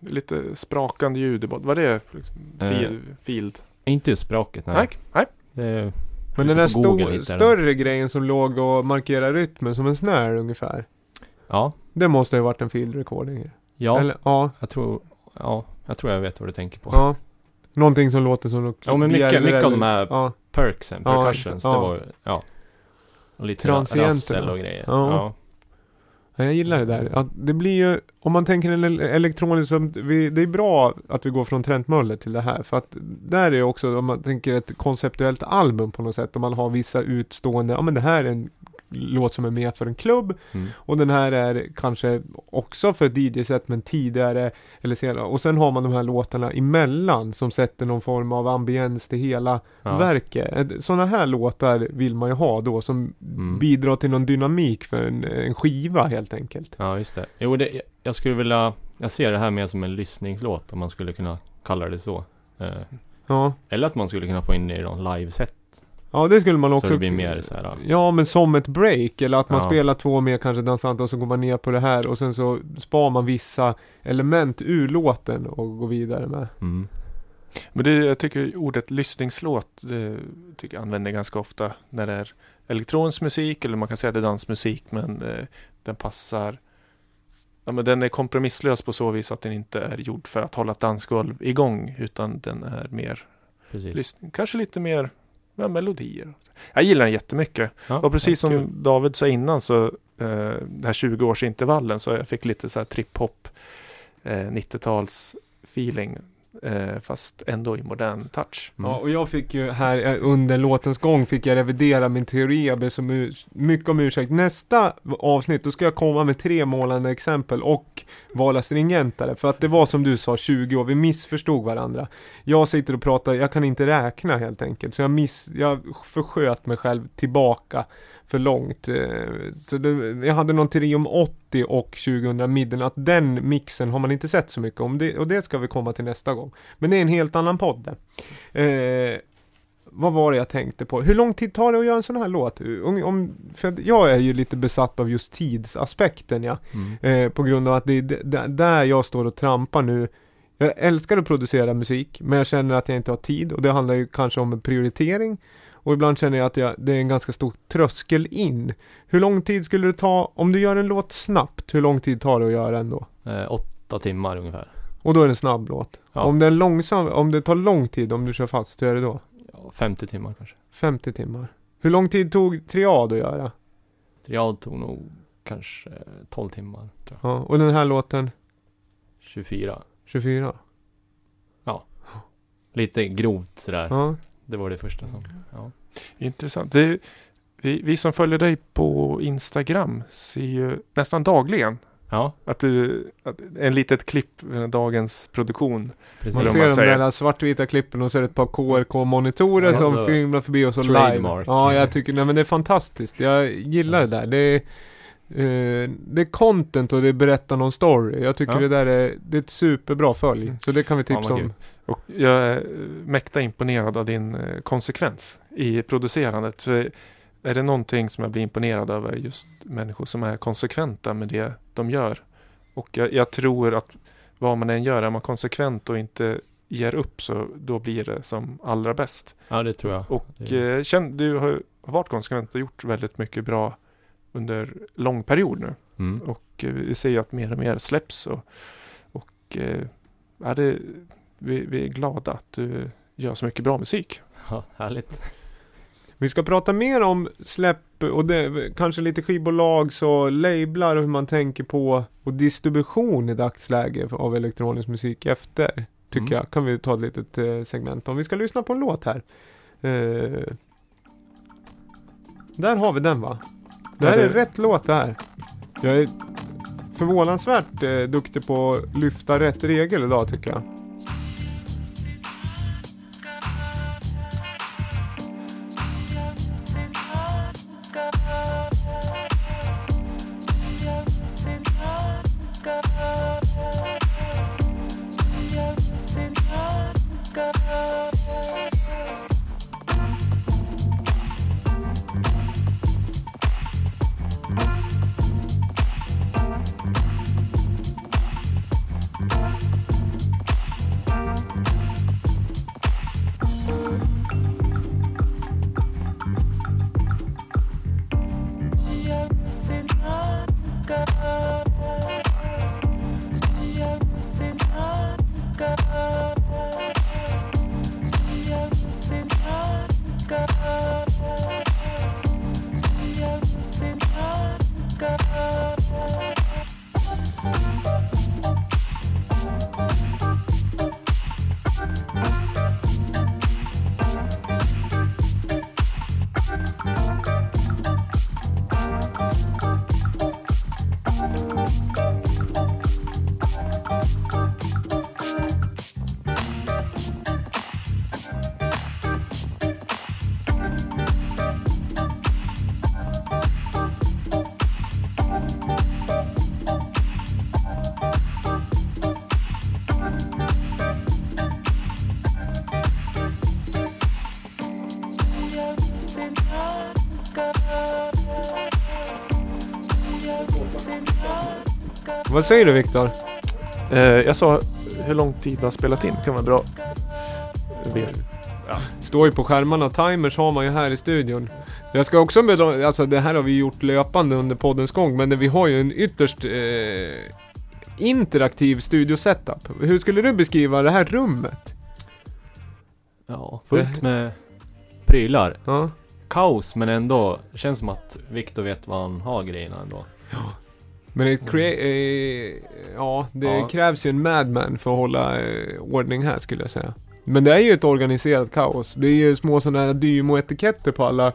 lite sprakande ljud i är det? Liksom, Eh. field? field. Inte just språket, nej. Nej. Nej. Det, Men den Google stor, större grejen som låg och markerade rytmen som en snare ungefär. ja, Det måste ju ha varit en field recording. ja, Eller, ja, jag tror, ja, jag tror jag vet vad du tänker på. ja. Någonting som låter som något Ja, men mycket- mycket av de här- Ja, Perksen, Ja, percussions, ja. det var ja. Och lite rassel och grejer. Ja. Ja. Ja, jag gillar det där. Ja, det blir ju, om man tänker elektroniskt, det är bra att vi går från Trent Möller till det här. För att där är också, om man tänker ett konceptuellt album på något sätt. Om man har vissa utstående, ja men det här är en låt som är med för en klubb. Mm. Och den här är kanske också för DJ-set men tidigare eller senare. Och sen har man de här låtarna emellan som sätter någon form av ambiens till hela Ja. verket. Sådana här låtar vill man ju ha då som Mm. bidrar till någon dynamik för en, en skiva helt enkelt. ja, just det. Jo, det, jag skulle vilja, jag ser det här mer som en lyssningslåt om man skulle kunna kalla det så. Eh, Ja, eller att man skulle kunna få in det i någon live-set. Ja det skulle man också Så det blir mer så här. Ja men som ett break eller att man Ja. spelar två mer kanske dansanta och så går man ner på det här och sen så spar man vissa element ur låten och går vidare med. Mm. Men det, jag tycker ordet lyssningslåt, det tycker jag använder ganska ofta när det är elektronisk musik eller man kan säga det är dansmusik men eh, den passar Ja men den är kompromisslös på så vis att den inte är gjord för att hålla ett dansgolv igång utan den är mer Precis. lyssning, kanske lite mer ja, melodier. Jag gillar den jättemycket. Ja, Och precis som kul. David sa innan så eh, den här 20-årsintervallen så jag fick lite så här trip-hop eh, 90-tals feeling fast ändå i modern touch. Mm. Ja, och jag fick ju här eh, under låtens gång fick jag revidera min teori, jag ber så mycket om ursäkt. Nästa avsnitt, då ska jag komma med tre målande exempel och vara stringentare. För att det var som du sa, 20 år, vi missförstod varandra. Jag sitter och pratar, jag kan inte räkna helt enkelt. Så jag, miss, jag försköt mig själv tillbaka för långt. Eh, Så det, jag hade någon teori om 80 och 2000 midden, att den mixen har man inte sett så mycket om. Det, och det ska vi komma till nästa gång. Men det är en helt annan podd. Eh, vad var det jag tänkte på? Hur lång tid tar det att göra en sån här låt? Om, om, för jag är ju lite besatt av just tidsaspekten ja. Mm. Eh, på grund av att det är där jag står och trampar nu. Jag älskar att producera musik, men jag känner att jag inte har tid och det handlar ju kanske om prioritering. Och ibland känner jag att jag, det är en ganska stor tröskel in. Hur lång tid skulle det ta, om du gör en låt snabbt, hur lång tid tar det att göra den då? Eh, åtta timmar ungefär. Och då är det en snabb låt. Ja. Om det är långsam, om det tar lång tid, om du kör fast, hur är det då? Ja, 50 timmar kanske. 50 timmar. Hur lång tid tog triad att göra? Triad tog nog kanske 12 timmar. Tror jag. Ja, och den här låten 24. 24? Lite grovt sådär. Ja. Det var det första som, ja. Intressant. Det, vi, vi som följer dig på Instagram ser ju nästan dagligen Ja, att du, att en litet klipp med dagens produktion. Man precis. Om ser man de där svartvita klippen och så är det ett par KRK-monitorer Ja, som filmar förbi oss och live. Ja, jag tycker, nej men det är fantastiskt. Jag gillar det där. Det är, eh, det är content och det berättar någon story. Jag tycker Ja. det där är, det är ett superbra följ. Så det kan vi Ja, tipsa vad om. Och jag är eh, mäkta imponerad av din eh, konsekvens i producerandet. För är det någonting som jag blir imponerad över just människor som är konsekventa med det de gör. Och jag, jag tror att vad man än gör, är man konsekvent och inte ger upp så då blir det som allra bäst. Ja, det tror jag. Och Det- eh, känn, du har har varit konsekvent och gjort väldigt mycket bra under lång period nu. Mm. Och eh, vi ser ju att mer och mer släpps och, och eh, ja, det, vi, vi är glada att du göra så mycket bra musik. Ja, härligt. Vi ska prata mer om släpp och det, kanske lite skivbolags och lablar och hur man tänker på och distribution i dagsläge av elektronisk musik efter. Tycker Mm. jag. Kan vi ta ett litet eh, segment om. Vi ska lyssna på en låt här. Eh, där har vi den va? Det här är rätt låt det här. Jag är förvånansvärt eh, duktig på att lyfta rätt regel idag tycker jag. Vad säger du Viktor? Eh, jag sa hur lång tid har spelat in. kan vara bra. Vet. Står ju på skärmarna. Timers har man ju här i studion. Jag ska också med alltså det här har vi gjort löpande under poddens gång, men vi har ju en ytterst eh, interaktiv studiosetup. Hur skulle du beskriva det här rummet? Ja, fullt med prylar. Ja. Kaos men ändå, det känns som att Viktor vet vad han har grejerna ändå. Men det, crea- eh, ja, det Ja. krävs ju en madman för att hålla eh, ordning här skulle jag säga. Men det är ju ett organiserat kaos. Det är ju små sådana här Dymo-etiketter på alla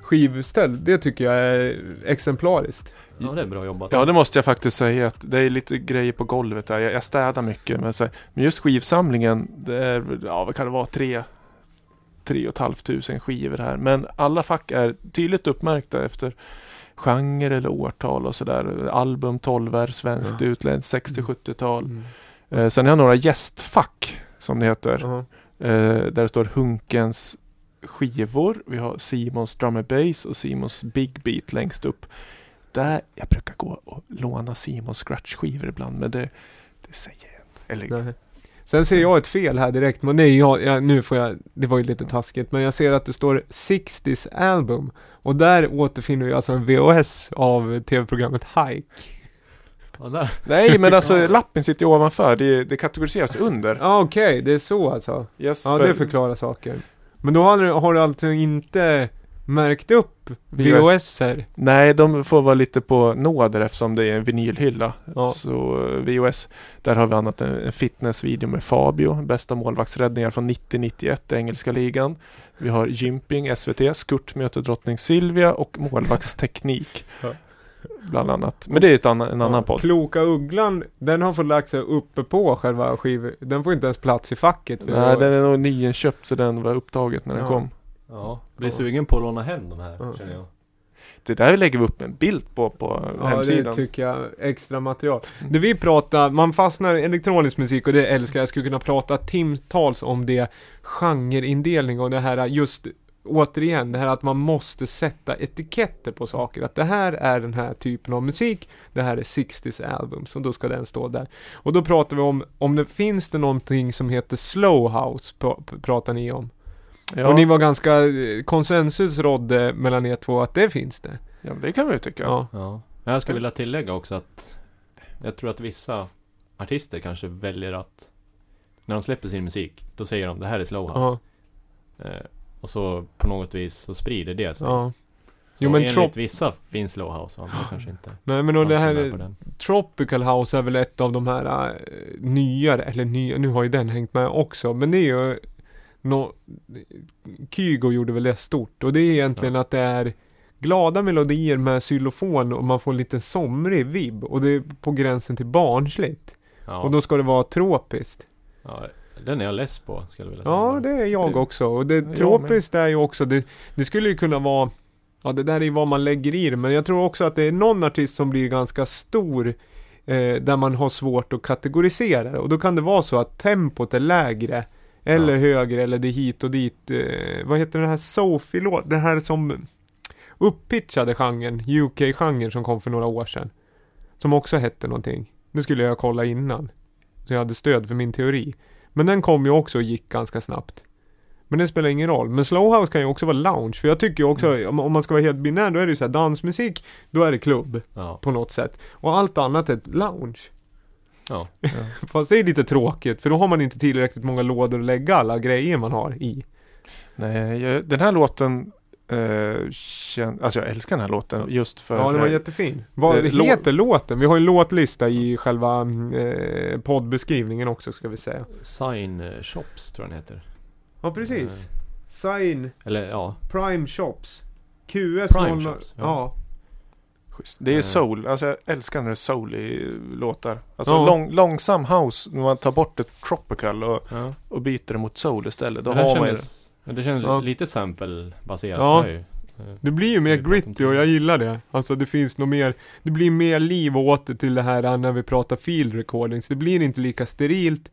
skivställ. Det tycker jag är exemplariskt. Ja, det är bra jobbat. Ja, det måste jag faktiskt säga att det är lite grejer på golvet där. Jag, jag städar mycket. Men, så, men just skivsamlingen, det är, ja vad kan det vara, tre, tre och ett halvt tusen skivor här. Men alla fack är tydligt uppmärkta efter genre eller årtal och sådär. Album, tolver, svenskt, Ja. utländskt, 60-70-tal. Mm. Eh, sen har jag några gästfack som det heter. Ja. Eh, där det står Hunkens skivor. Vi har Simons Drum and Bass och Simons Big Beat längst upp. Där, jag brukar gå och låna Simons scratch-skivor ibland men det, det säger jag inte. Eller, Nej. Sen ser jag ett fel här direkt, men är jag, jag, nu får jag, det var ju lite taskigt, men jag ser att det står 60s album. Och där återfinner vi alltså en VHS av tv-programmet Hike. Nej men alltså lappen sitter ju ovanför. Det, det kategoriseras under. Ja okej, det är så alltså. Yes, Ja för- det förklarar saker. Men då har du, har du alltså inte märkt upp VHS. VHS-er? Nej, de får vara lite på nåder eftersom det är en vinylhylla. Ja. Så eh, VOS, där har vi annat en, fitnessvideo med Fabio, bästa målvaktsräddningar från 90-91 i engelska ligan. Vi har Gymping, SVT, Skurt möter drottning Silvia och målvaktsteknik. Ja. Bland annat. Men det är ett annan, en annan Ja, podd. Kloka Ugglan, den har fått lagt sig uppe på själva skiv... Den får inte ens plats i facket. Nej, den är nog nyinköpt så den var upptaget när den kom. Ja, blir sugen på att låna hem de här Ja. känner jag. Det där lägger vi upp en bild på på Ja, hemsidan. det tycker jag. Extra material. Det vi pratar, man fastnar i elektronisk musik och det älskar jag. Jag skulle kunna prata timtals om det. Genreindelning och det här just Återigen, det här att man måste sätta etiketter på saker. Att det här är den här typen av musik. Det här är 60s albums och då ska den stå där. Och då pratar vi om, om det finns det någonting som heter slow house, pr- pratar ni om. Ja, Och ni var ganska, eh, konsensus rådde mellan er två att det finns det. ja, det kan vi ju tycka. Ja. Ja. Men jag skulle vilja tillägga också att jag tror att vissa artister kanske väljer att när de släpper sin musik, då säger de det här är slow house. Ja. Eh, och så på något vis så sprider det sig. Ja. Så Jo, men enligt trop- vissa finns slow house och andra kanske inte. Nej men och det här. Tropical House är väl ett av de här äh, nyare, eller nya, nu har ju den hängt med också, men det är ju no, Kygo gjorde väl det stort och det är egentligen att det är glada melodier med xylofon och man får en liten somrig vibb och det är på gränsen till barnsligt. Ja, Och då ska det vara tropiskt. ja, den är jag less på skulle jag vilja säga. Ja, det är jag också. Och det jag tropiskt är ju också, det, det skulle ju kunna vara Ja, det där är ju vad man lägger i det, men jag tror också att det är någon artist som blir ganska stor eh, där man har svårt att kategorisera det. Och då kan det vara så att tempot är lägre eller Ja. högre eller det hit och dit. Eh, vad heter den här Sophie-låt? Det här som upppitchade genren, UK-genren som kom för några år sedan. Som också hette någonting. Det skulle jag kolla innan. Så jag hade stöd för min teori. Men den kom ju också och gick ganska snabbt. Men det spelar ingen roll. Men slowhouse kan ju också vara lounge. För jag tycker ju också, Mm. om, om man ska vara helt binär, då är det ju så här dansmusik, då är det klubb Ja, på något sätt. Och allt annat är lounge. Ja. Fast det är lite tråkigt, för då har man inte tillräckligt många lådor att lägga alla grejer man har i. Nej, jag, den här låten eh, kän, Alltså jag älskar den här låten just för Ja, den var jättefin. Vad lå- heter låten? Vi har en låtlista i själva eh, poddbeskrivningen också, ska vi säga. Sign Shops tror jag den heter. Ja, precis. Sign Eller ja, Prime Shops. QS Prime 00 Shops, ja. ja. Schysst. Det är Eh. soul, alltså jag älskar när det är soul i låtar. Alltså Ja. lång, långsam house, när man tar bort ett tropical och, ja. och byter det mot soul istället. Då den har man ju ja, det kändes Ja. lite sample-baserat. Ja. det ju. Eh, Det blir ju mer gritty och jag gillar det. Alltså det finns nog mer, det blir mer liv åter till det här när vi pratar field recordings. Det blir inte lika sterilt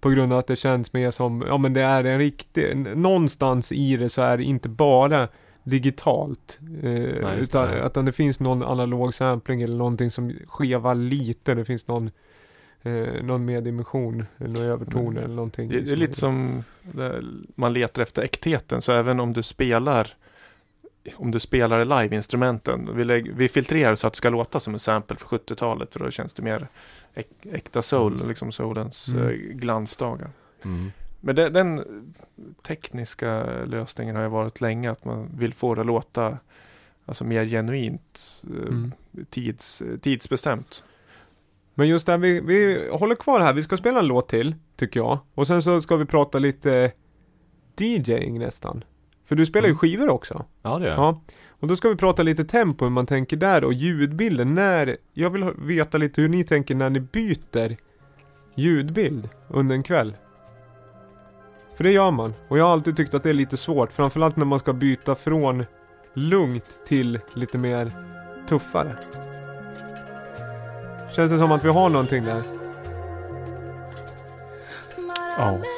på grund av att det känns mer som, ja men det är en riktig, någonstans i det så är det inte bara digitalt. Eh, det. utan, Nej. utan det finns någon analog sampling eller någonting som skevar lite. Det finns någon eh, någon mer dimension, eller någon övertoner eller någonting. Det, det är lite som man letar efter äktheten. Så även om du spelar om du spelar live-instrumenten. Vi, vi filtrerar så att det ska låta som en sample för 70-talet. För då känns det mer äk, äkta soul, Mm. liksom soulens Mm. eh, glansdagar. Mm. Men det, den tekniska lösningen har ju varit länge. Att man vill få det att låta alltså mer genuint. eh, Mm. Tids, tidsbestämt. Men just där, vi, vi håller kvar här. Vi ska spela en låt till, tycker jag. Och sen så ska vi prata lite DJing nästan. För du spelar ju Mm. skivor också. Ja, det gör jag. Ja. Och då ska vi prata lite tempo, hur man tänker där och ljudbilden. När, jag vill veta lite hur ni tänker när ni byter ljudbild under en kväll. För det gör man. Och jag har alltid tyckt att det är lite svårt. Framförallt när man ska byta från lugnt till lite mer tuffare. Känns det som att vi har någonting där? Ja. Se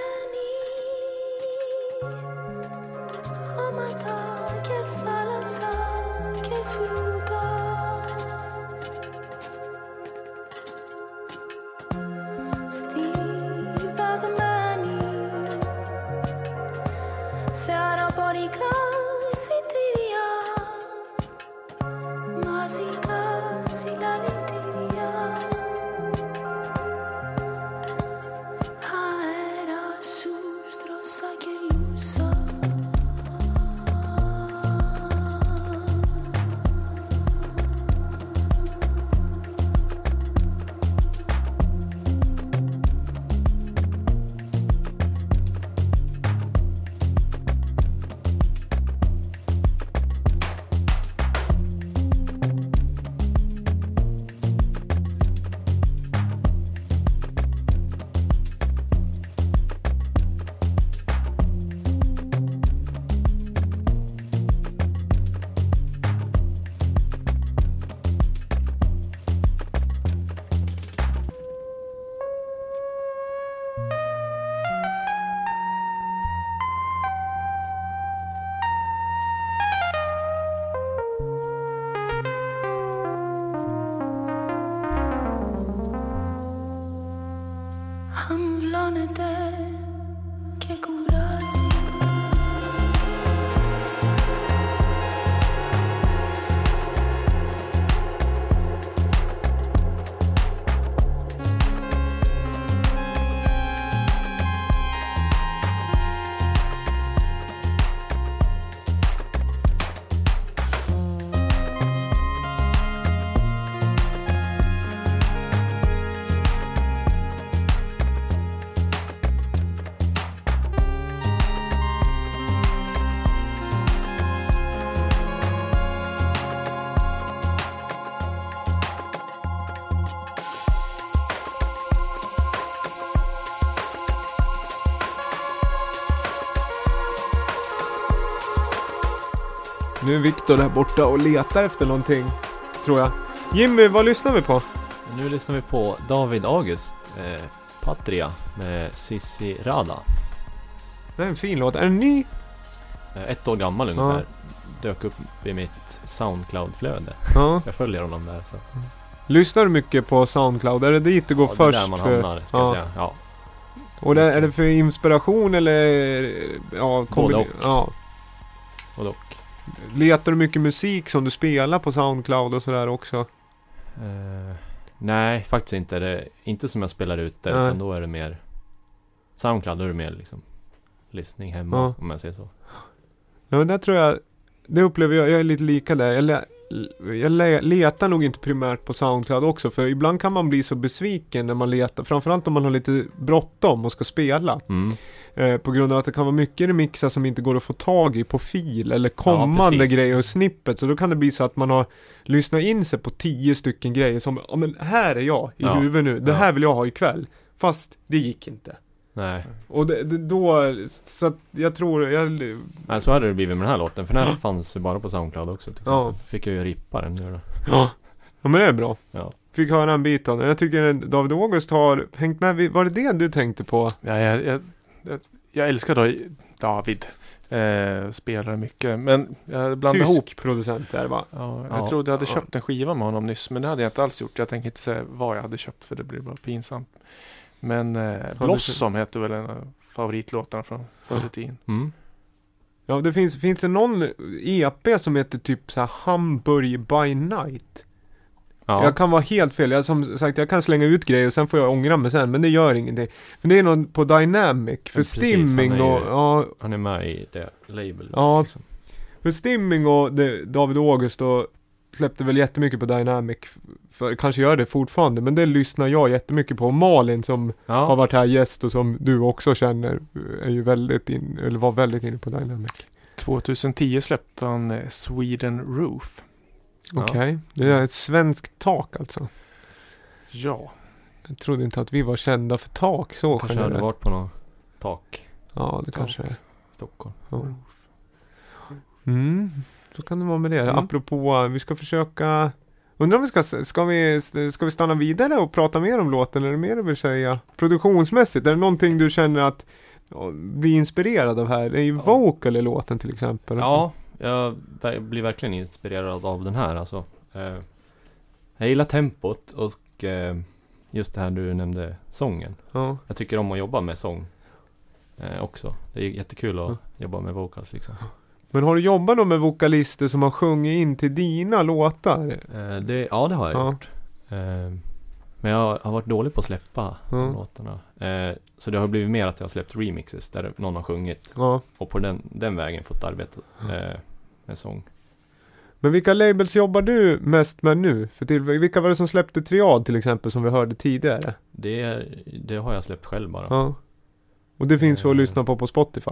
Nu är Viktor där borta och letar efter någonting, tror jag. Jimmy, vad lyssnar vi på? Nu lyssnar vi på David August, eh, Patria med Sissi Rada. Det är en fin låt. Är den ny? Eh, ett år gammal ungefär. Dök upp i mitt Soundcloud-flöde. Ja. Jag följer honom där så. Lyssnar du mycket på Soundcloud? Är det dit du går ja, först? Är där man för... hamnar, ska ja. jag säga. Ja. Och det, är det för inspiration eller? Ja, Både kombine- och. Ja. Och dock. Letar du mycket musik som du spelar på Soundcloud och sådär också? Eh, nej, faktiskt inte. Det är inte som jag spelar ut det, Nej. utan då är det mer Soundcloud, då är det mer liksom lyssning hemma, Ja. om jag säger så. Ja men där tror jag, det upplever jag, jag är lite lika där. Le, jag le, letar nog inte primärt på Soundcloud också för ibland kan man bli så besviken när man letar. Framförallt om man har lite bråttom och ska spela. Mm. Eh, på grund av att det kan vara mycket remixar som inte går att få tag i på fil eller kommande precis. grejer och snippet. Så då kan det bli så att man har lyssnat in sig på tio stycken grejer som, ja men här är jag i Ja. huvudet nu. Det Ja. här vill jag ha ikväll. Fast det gick inte. Nej. Och det, det, då, så att jag tror, jag, Nej, så hade det blivit med den här låten, för den här fanns ju bara på Soundcloud också. Till Ja. Fick jag ju rippa den nu då. Ja. ja men det är bra. Ja. Fick höra en bit av den. Jag tycker David August har hängt med. Var det det du tänkte på? Ja, jag, jag, jag, jag älskar då David. Eh, spelar mycket. Men jag blandar Tysk ihop. producent är det va? Ja, jag Ja. trodde jag hade Ja. köpt en skiva med honom nyss. Men det hade jag inte alls gjort. Jag tänker inte säga vad jag hade köpt för det blir bara pinsamt. Men eh, Blossom heter väl en av favoritlåtarna från förr i tiden. Mm. Ja det finns, finns det någon EP som heter typ så här Hamburg by night? Ja. Jag kan vara helt fel. Jag som sagt jag kan slänga ut grejer och sen får jag ångra mig sen. Men det gör ingenting. Men det är någon på Dynamic. För precis, Stimming är och, ju- ja, Han är med i det labelet. Ja. Liksom. För Stimming och det, David August och släppte väl jättemycket på Dynamic. För, kanske gör det fortfarande, men det lyssnar jag jättemycket på. Malin som har Ja. varit här gäst och som du också känner är ju väldigt in, eller var väldigt inne på Dynamic. 2010 släppte han eh, Sweden Roof. Ja. Okej, det är ett svenskt tak alltså. Ja, Jag trodde inte att vi var kända för tak så Kanske generellt. varit på något tak Ja, det Tak. kanske är. Stockholm. Ja. Mm, så kan det vara med det. Mm. Apropå, vi ska försöka Undrar om vi ska, ska vi, ska vi stanna vidare och prata mer om låten? Eller är det mer du vill säga? Produktionsmässigt, är det någonting du känner att ja, blir inspirerad av här? Det är ju Ja. vocal i låten till exempel. Ja, jag blir verkligen inspirerad av den här alltså. Eh, jag gillar tempot och eh, just det här du nämnde, sången. Ja. Jag tycker om att jobba med sång eh, också. Det är jättekul att Ja. jobba med vocals liksom. Men har du jobbat då med vokalister som har sjungit in till dina låtar? Eh, det, ja, det har jag Ja. gjort. Eh, men jag har varit dålig på att släppa Ja. de låtarna. Eh, så det har blivit mer att jag har släppt remixes där någon har sjungit. Ja. Och på den, den vägen fått arbeta eh, med sång. Men vilka labels jobbar du mest med nu? För till, vilka var det som släppte Triad till exempel som vi hörde tidigare? Det, det har jag släppt själv bara. Ja. Och det finns för att Eh. lyssna på på Spotify?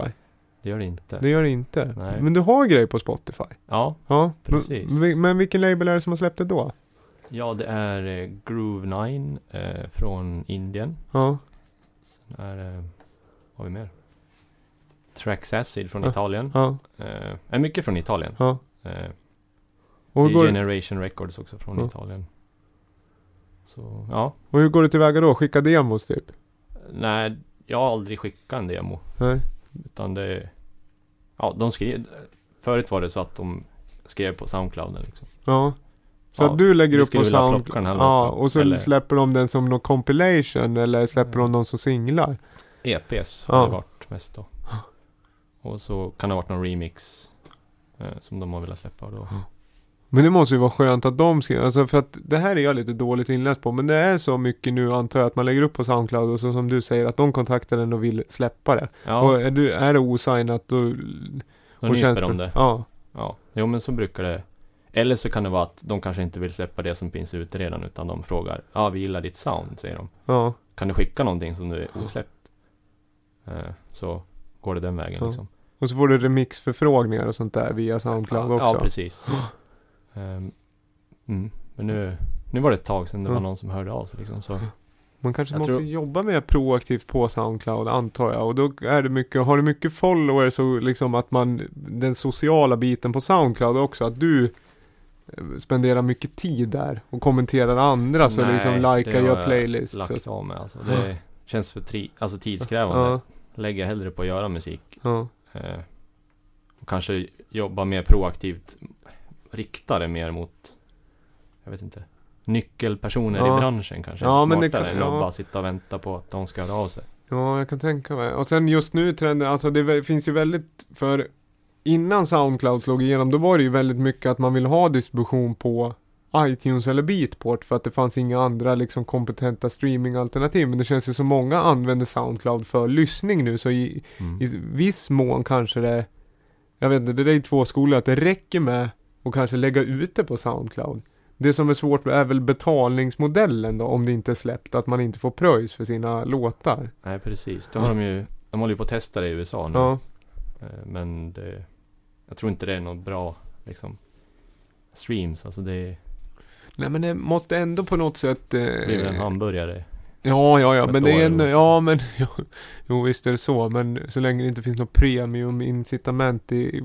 Det gör det inte. Det gör det inte. Nej. Men du har grejer på Spotify? Ja, Ja. Precis. Men, men vilken label är det som har släppt det då? ja, det är eh, Groove 9 eh, från Indien. Ja. Sen är det, vad har vi mer? Trax Acid från Ja. Italien. Ja. Eh, är mycket från Italien. Ja. Eh, Och går, Generation Records också från Ja. Italien. Så, ja. och hur går det tillväga då? Skicka demos typ? Nej, jag har aldrig skickat en demo. Nej. Utan det... Ja, de skrev... Förut var det så att de skrev på Soundclouden liksom. Ja. Så Ja, att du lägger upp på vilja Sound... plocka den här Ja, låten. och så Eller- släpper de den som någon compilation eller släpper de dem som singlar? EPs har Ja. det varit mest då. Och så kan det ha varit någon remix eh, som de har velat släppa då. Men det måste ju vara skönt att de skriver, alltså för att det här är jag lite dåligt inläst på, men det är så mycket nu antar jag att man lägger upp på Soundcloud och så som du säger att de kontaktar den och vill släppa det. Ja, Och är, du, är det osignat då... då och nyper de det. Ja. Ja, jo men så brukar det. Eller så kan det vara att de kanske inte vill släppa det som finns ute redan utan de frågar Ja, vi gillar ditt sound, säger de. Ja. Kan du skicka någonting som du är osläppt? Eh, så går det den vägen Ja. liksom. Och så får du remixförfrågningar och sånt där via Soundcloud också. Ja, precis. Ehm, mm. Men nu, nu var det ett tag sedan det Ja. var någon som hörde av sig liksom. Så Man kanske Jag måste tror- jobba mer proaktivt på Soundcloud antar jag. Och då är det mycket, har du mycket followers så liksom att man, den sociala biten på Soundcloud också, att du eh, spenderar mycket tid där och kommenterar andra så Nej, liksom det likar har gör jag playlists. lagt och- av med alltså. Det känns för tri- alltså tidskrävande. Ja, Lägger hellre på att göra musik. ja, Eh, och kanske jobba mer proaktivt. Rikta det mer mot, jag vet inte. Nyckelpersoner Ja. i branschen kanske. Ja, men det kan- än att ja. bara sitta och vänta på att de ska höra av sig. ja, jag kan tänka mig. Och sen just nu trenden, alltså det finns ju väldigt, för innan Soundcloud slog igenom, då var det ju väldigt mycket att man vill ha distribution på iTunes eller Beatport för att det fanns inga andra liksom kompetenta streamingalternativ. Men det känns ju som många använder Soundcloud för lyssning nu så i, Mm. i viss mån kanske det, jag vet inte, det är i två skolor att det räcker med att kanske lägga ut det på Soundcloud. Det som är svårt är väl betalningsmodellen då, om det inte är släppt, att man inte får pröjs för sina låtar. Nej precis, då har de ju, de håller ju på att testa det i USA nu. Ja, Eh, Men det, jag tror inte det är något bra liksom streams. Alltså det nej men det måste ändå på något sätt... Eh, blir väl en hamburgare. Ja, ja, ja, men det är också. ja men, jo, jo visst är det så, men så länge det inte finns något premium incitament i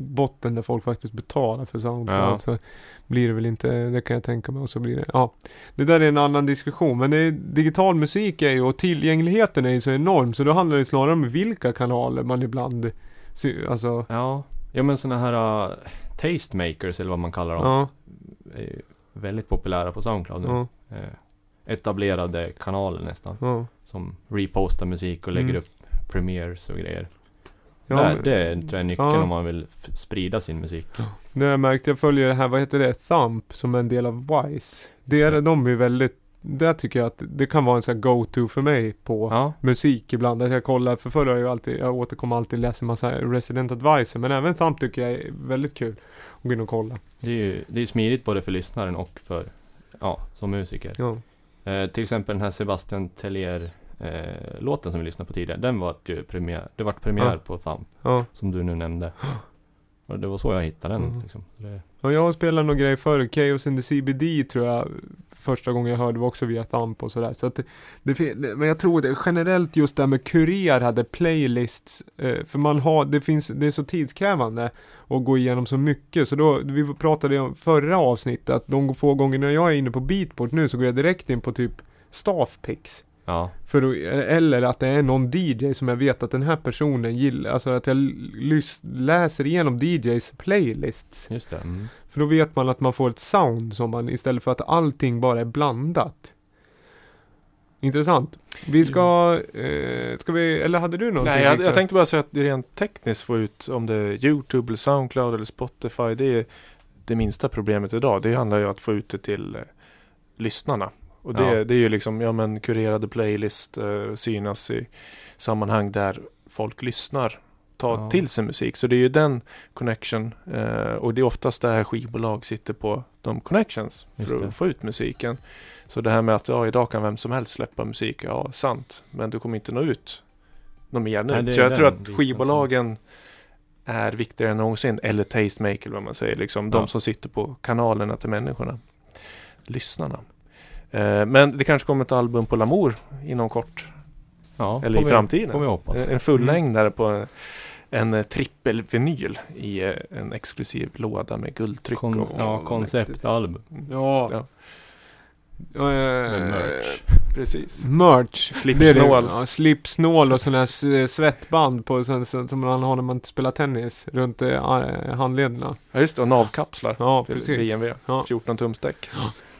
botten där folk faktiskt betalar för Soundcloud Ja. så blir det väl inte, det kan jag tänka mig och så blir det, ja. Det där är en annan diskussion, men det är, digital musik är ju, och tillgängligheten är ju så enorm, så då handlar det snarare om vilka kanaler man ibland, alltså, Ja, ja men sådana här uh, tastemakers eller vad man kallar dem. ja, Är ju väldigt populära på Soundcloud nu. ja, Eh, etablerade kanaler nästan. ja. Som repostar musik och lägger Mm. upp premieres och grejer. Ja, Där, men- det tror jag är nyckeln Ja. om man vill sprida sin musik. Det jag märkt, jag följer det här, vad heter det, Thump som är en del av Wise. Det är, de är väldigt, där tycker jag att det kan vara en sån här go-to för mig på Ja, musik ibland. Att jag kollar, för förr har jag alltid, jag återkommer alltid läsa massa Resident Advisor. Men även Thump tycker jag är väldigt kul. Att gå in och kolla. det är ju det är smidigt både för lyssnaren och för, ja, som musiker. Ja, Eh, till exempel den här Sebastian Tellier eh, låten som vi lyssnade på tidigare. Den var ju premiär, det vart premiär Ja. på Thump. ja. Som du nu nämnde. Och det var så jag hittade den Mm. liksom. Det, Och jag spelat någon grej förr, Chaos in the CBD tror jag första gången jag hörde var också via Thump och sådär. Så att det, det, men jag tror det generellt just det här med kurerade playlists. Eh, för man har, det finns, det är så tidskrävande att gå igenom så mycket. Så då, vi pratade om förra avsnittet att de få gånger när jag är inne på Beatport nu så går jag direkt in på typ Staffpix. Ja, För att, eller att det är någon DJ som jag vet att den här personen gillar, alltså att jag lys, läser igenom DJs playlists. just det. Mm. För då vet man att man får ett sound som man, istället för att allting bara är blandat. Intressant. Vi ska, eh, ska vi, eller hade du någonting? Nej, jag, jag tänkte bara säga att det är rent tekniskt få ut om det är YouTube, eller Soundcloud eller Spotify. Det är det minsta problemet idag. Det handlar ju om att få ut det till eh, lyssnarna. Och det, Ja. det är ju liksom, ja men kurerade playlist eh, synas i sammanhang där folk lyssnar. Ta Ja. till sig musik. Så det är ju den connection. Eh, och det är oftast där skivbolag sitter på de connections för att få ut musiken. Så det här med att ja, idag kan vem som helst släppa musik. Ja, sant. Men du kommer inte nå ut något mer nu. Nej, så jag tror att skivbolagen är viktigare än någonsin. Eller tastemaker vad man säger. Liksom, De Ja. som sitter på kanalerna till människorna. Lyssnarna. Eh, men det kanske kommer ett album på Lamour inom kort. Ja, Eller i framtiden. Får vi hoppas. En- fullängdare på en, en eh, trippelvinyl i eh, en exklusiv låda med guldtryck. Kon- och, ja, konceptalbum. Ja. Ja. Ja, eh, merch. Precis. Merch. Slipsnål. Ja, slipsnål och sådana här svettband på, som, som man har när man spelar tennis runt handlederna. Ja just det, och navkapslar. Ja, precis. BMW. Ja. 14 tums däck.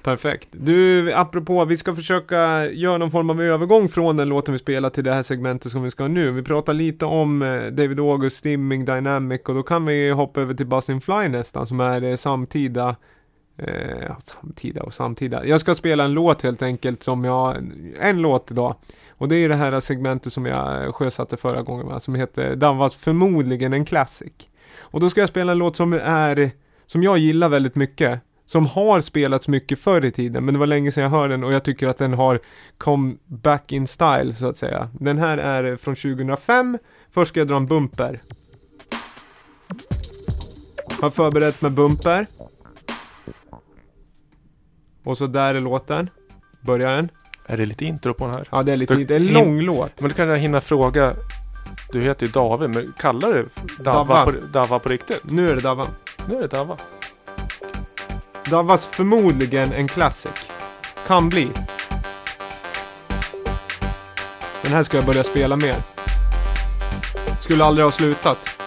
Perfekt. Du, apropå, vi ska försöka göra någon form av övergång från den låten vi spelar till det här segmentet som vi ska ha nu. Vi pratar lite om eh, David August, Stimming, Dynamic och då kan vi hoppa över till Buzzing Fly nästan som är eh, samtida eh, samtida och samtida. Jag ska spela en låt helt enkelt som jag, en låt idag. Och det är det här segmentet som jag sjösatte förra gången va, som heter Den var förmodligen en classic. Och då ska jag spela en låt som är, som jag gillar väldigt mycket. Som har spelats mycket förr i tiden, men det var länge sedan jag hörde den och jag tycker att den har come back in style så att säga. Den här är från 2005. Först ska jag dra en bumper. Har förberett med bumper. Och så där är låten. Börjar den. Är det lite intro på den här? Ja, det är lite, Du- det är en lång låt. Men du kan jag hinna fråga. Du heter ju David, men kallar du Dava, Dava. På, på riktigt? Nu är det Dava. Nu är det Dava. Davas förmodligen en classic. Kan bli. Den här ska jag börja spela mer. Skulle aldrig ha slutat.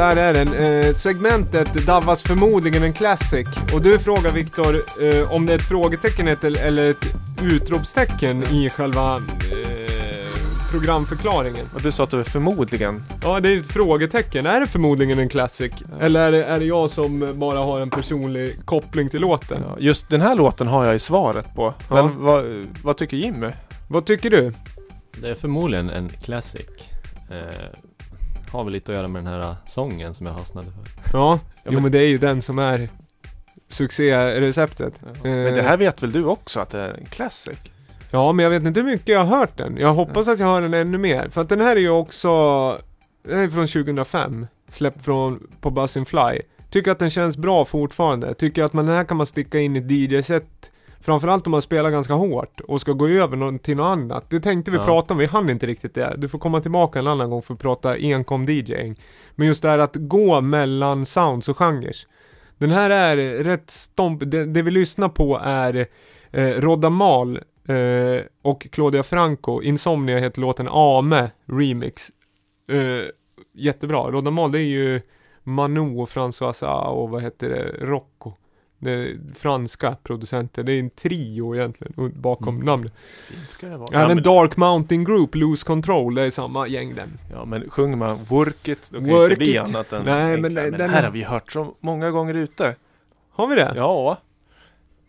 Där är den. Eh, segmentet Davas förmodligen en classic. Och du frågar Viktor eh, om det är ett frågetecken eller ett utropstecken i själva eh, programförklaringen. Och du sa att det var förmodligen. Ja, det är ett frågetecken. Är det förmodligen en classic? Eller är det, är det jag som bara har en personlig koppling till låten? Ja, just den här låten har jag i svaret på. Ja. Men vad, vad tycker Jimmy? Vad tycker du? Det är förmodligen en classic. Eh, har väl lite att göra med den här sången som jag fastnade för. Ja, Ja, jo men- men det är ju den som är succéreceptet. Men det här vet väl du också att det är en classic? Ja, men jag vet inte hur mycket jag har hört den. Jag hoppas att jag hör den ännu mer. För att den här är ju också, den här är från 2005. Släppt från, på Buzzin Fly. Tycker att den känns bra fortfarande. Tycker att man, den här kan man sticka in i ett DJ-set. Framförallt om man spelar ganska hårt och ska gå över till något annat. Det tänkte vi Ja. prata om, vi hann inte riktigt det. Du får komma tillbaka en annan gång för att prata enkom DJing. Men just det här att gå mellan sounds och genrer. Den här är rätt stomp, det, det vi lyssnar på är eh, Rodda Mal eh, och Claudia Franco, Insomnia heter låten Ame Remix. Eh, jättebra, Rodda Mal det är ju Manu och François och vad heter det, Rocco. Det är franska producenter, det är en trio egentligen bakom Mm. namnet. Fint ska det vara. Även men, Dark Mountain Group, Lose Control, det är samma gäng den. ja, men sjunger man Work it, då kan det Work inte bli it. annat än Nej, enkla. men det- men den- här har vi hört så många gånger ute. Har vi det? Ja.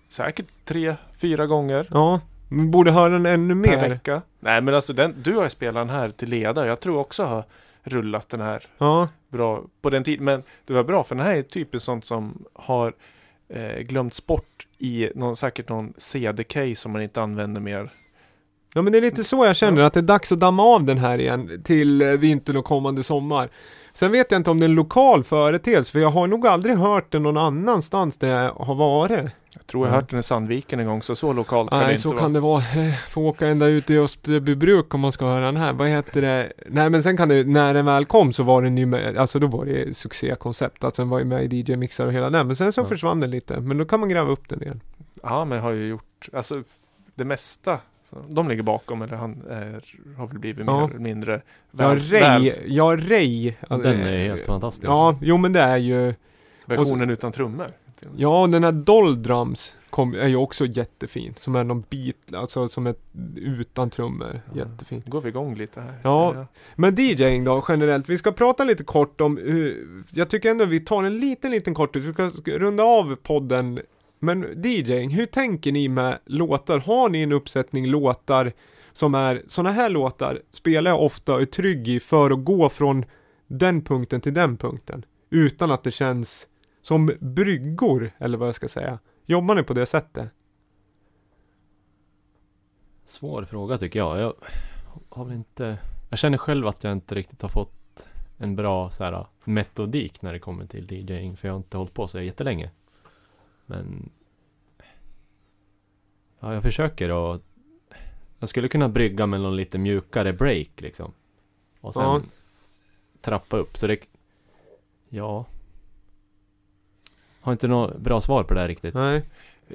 Säkert tre, fyra gånger Ja. Vi borde höra den ännu per mer. vecka. Nej men alltså den, du har ju spelat den här till leda. Jag tror också har rullat den här Ja. bra på den tiden. Men det var bra för den här är typiskt sånt som har eh, glömts bort i någon, säkert någon CD-case som man inte använder mer. Ja men det är lite så jag känner, att det är dags att damma av den här igen till eh, vintern och kommande sommar. Sen vet jag inte om det är en lokal företeelse, för jag har nog aldrig hört den någon annanstans där jag har varit. Jag tror jag Ja. hört den i Sandviken en gång så så lokalt kan det Nej, inte så vara. kan det vara. Får åka ända ut i Österbybruk om man ska höra den här. Vad heter det? Nej men sen kan det när den väl kom så var den ju med, alltså då var det succékoncept. Alltså den var ju med i DJ-mixar och hela den. Men sen så Ja. försvann den lite. Men då kan man gräva upp den igen. Ja men jag har ju gjort, alltså det mesta. Så, de ligger bakom eller han är, har väl blivit Ja. mer eller mindre Ja, väls- Ray, väls- ja Ray. Den är helt fantastisk. Ja, jo men det är ju versionen utan trummor. Ja, och den här Doll Drums kom, är ju också jättefin. Som är någon bit, alltså som är utan trummor. Ja. Jättefin. Nu går vi igång lite här. Ja. jag. Men DJing då generellt, vi ska prata lite kort om hur, jag tycker ändå vi tar en liten, liten kort, vi ska runda av podden. Men DJing, hur tänker ni med låtar? Har ni en uppsättning låtar som är, sådana här låtar spelar jag ofta och är trygg i för att gå från den punkten till den punkten. Utan att det känns som bryggor, eller vad jag ska säga. Jobbar ni på det sättet? Svår fråga tycker jag. Jag har väl inte... Jag känner själv att jag inte riktigt har fått en bra så här, metodik när det kommer till DJing. För jag har inte hållit på så jättelänge. Men... Ja, jag försöker att... Jag skulle kunna brygga med någon lite mjukare break liksom. Och sen Ja. trappa upp. Så det... Ja. Har inte något bra svar på det här riktigt. Nej.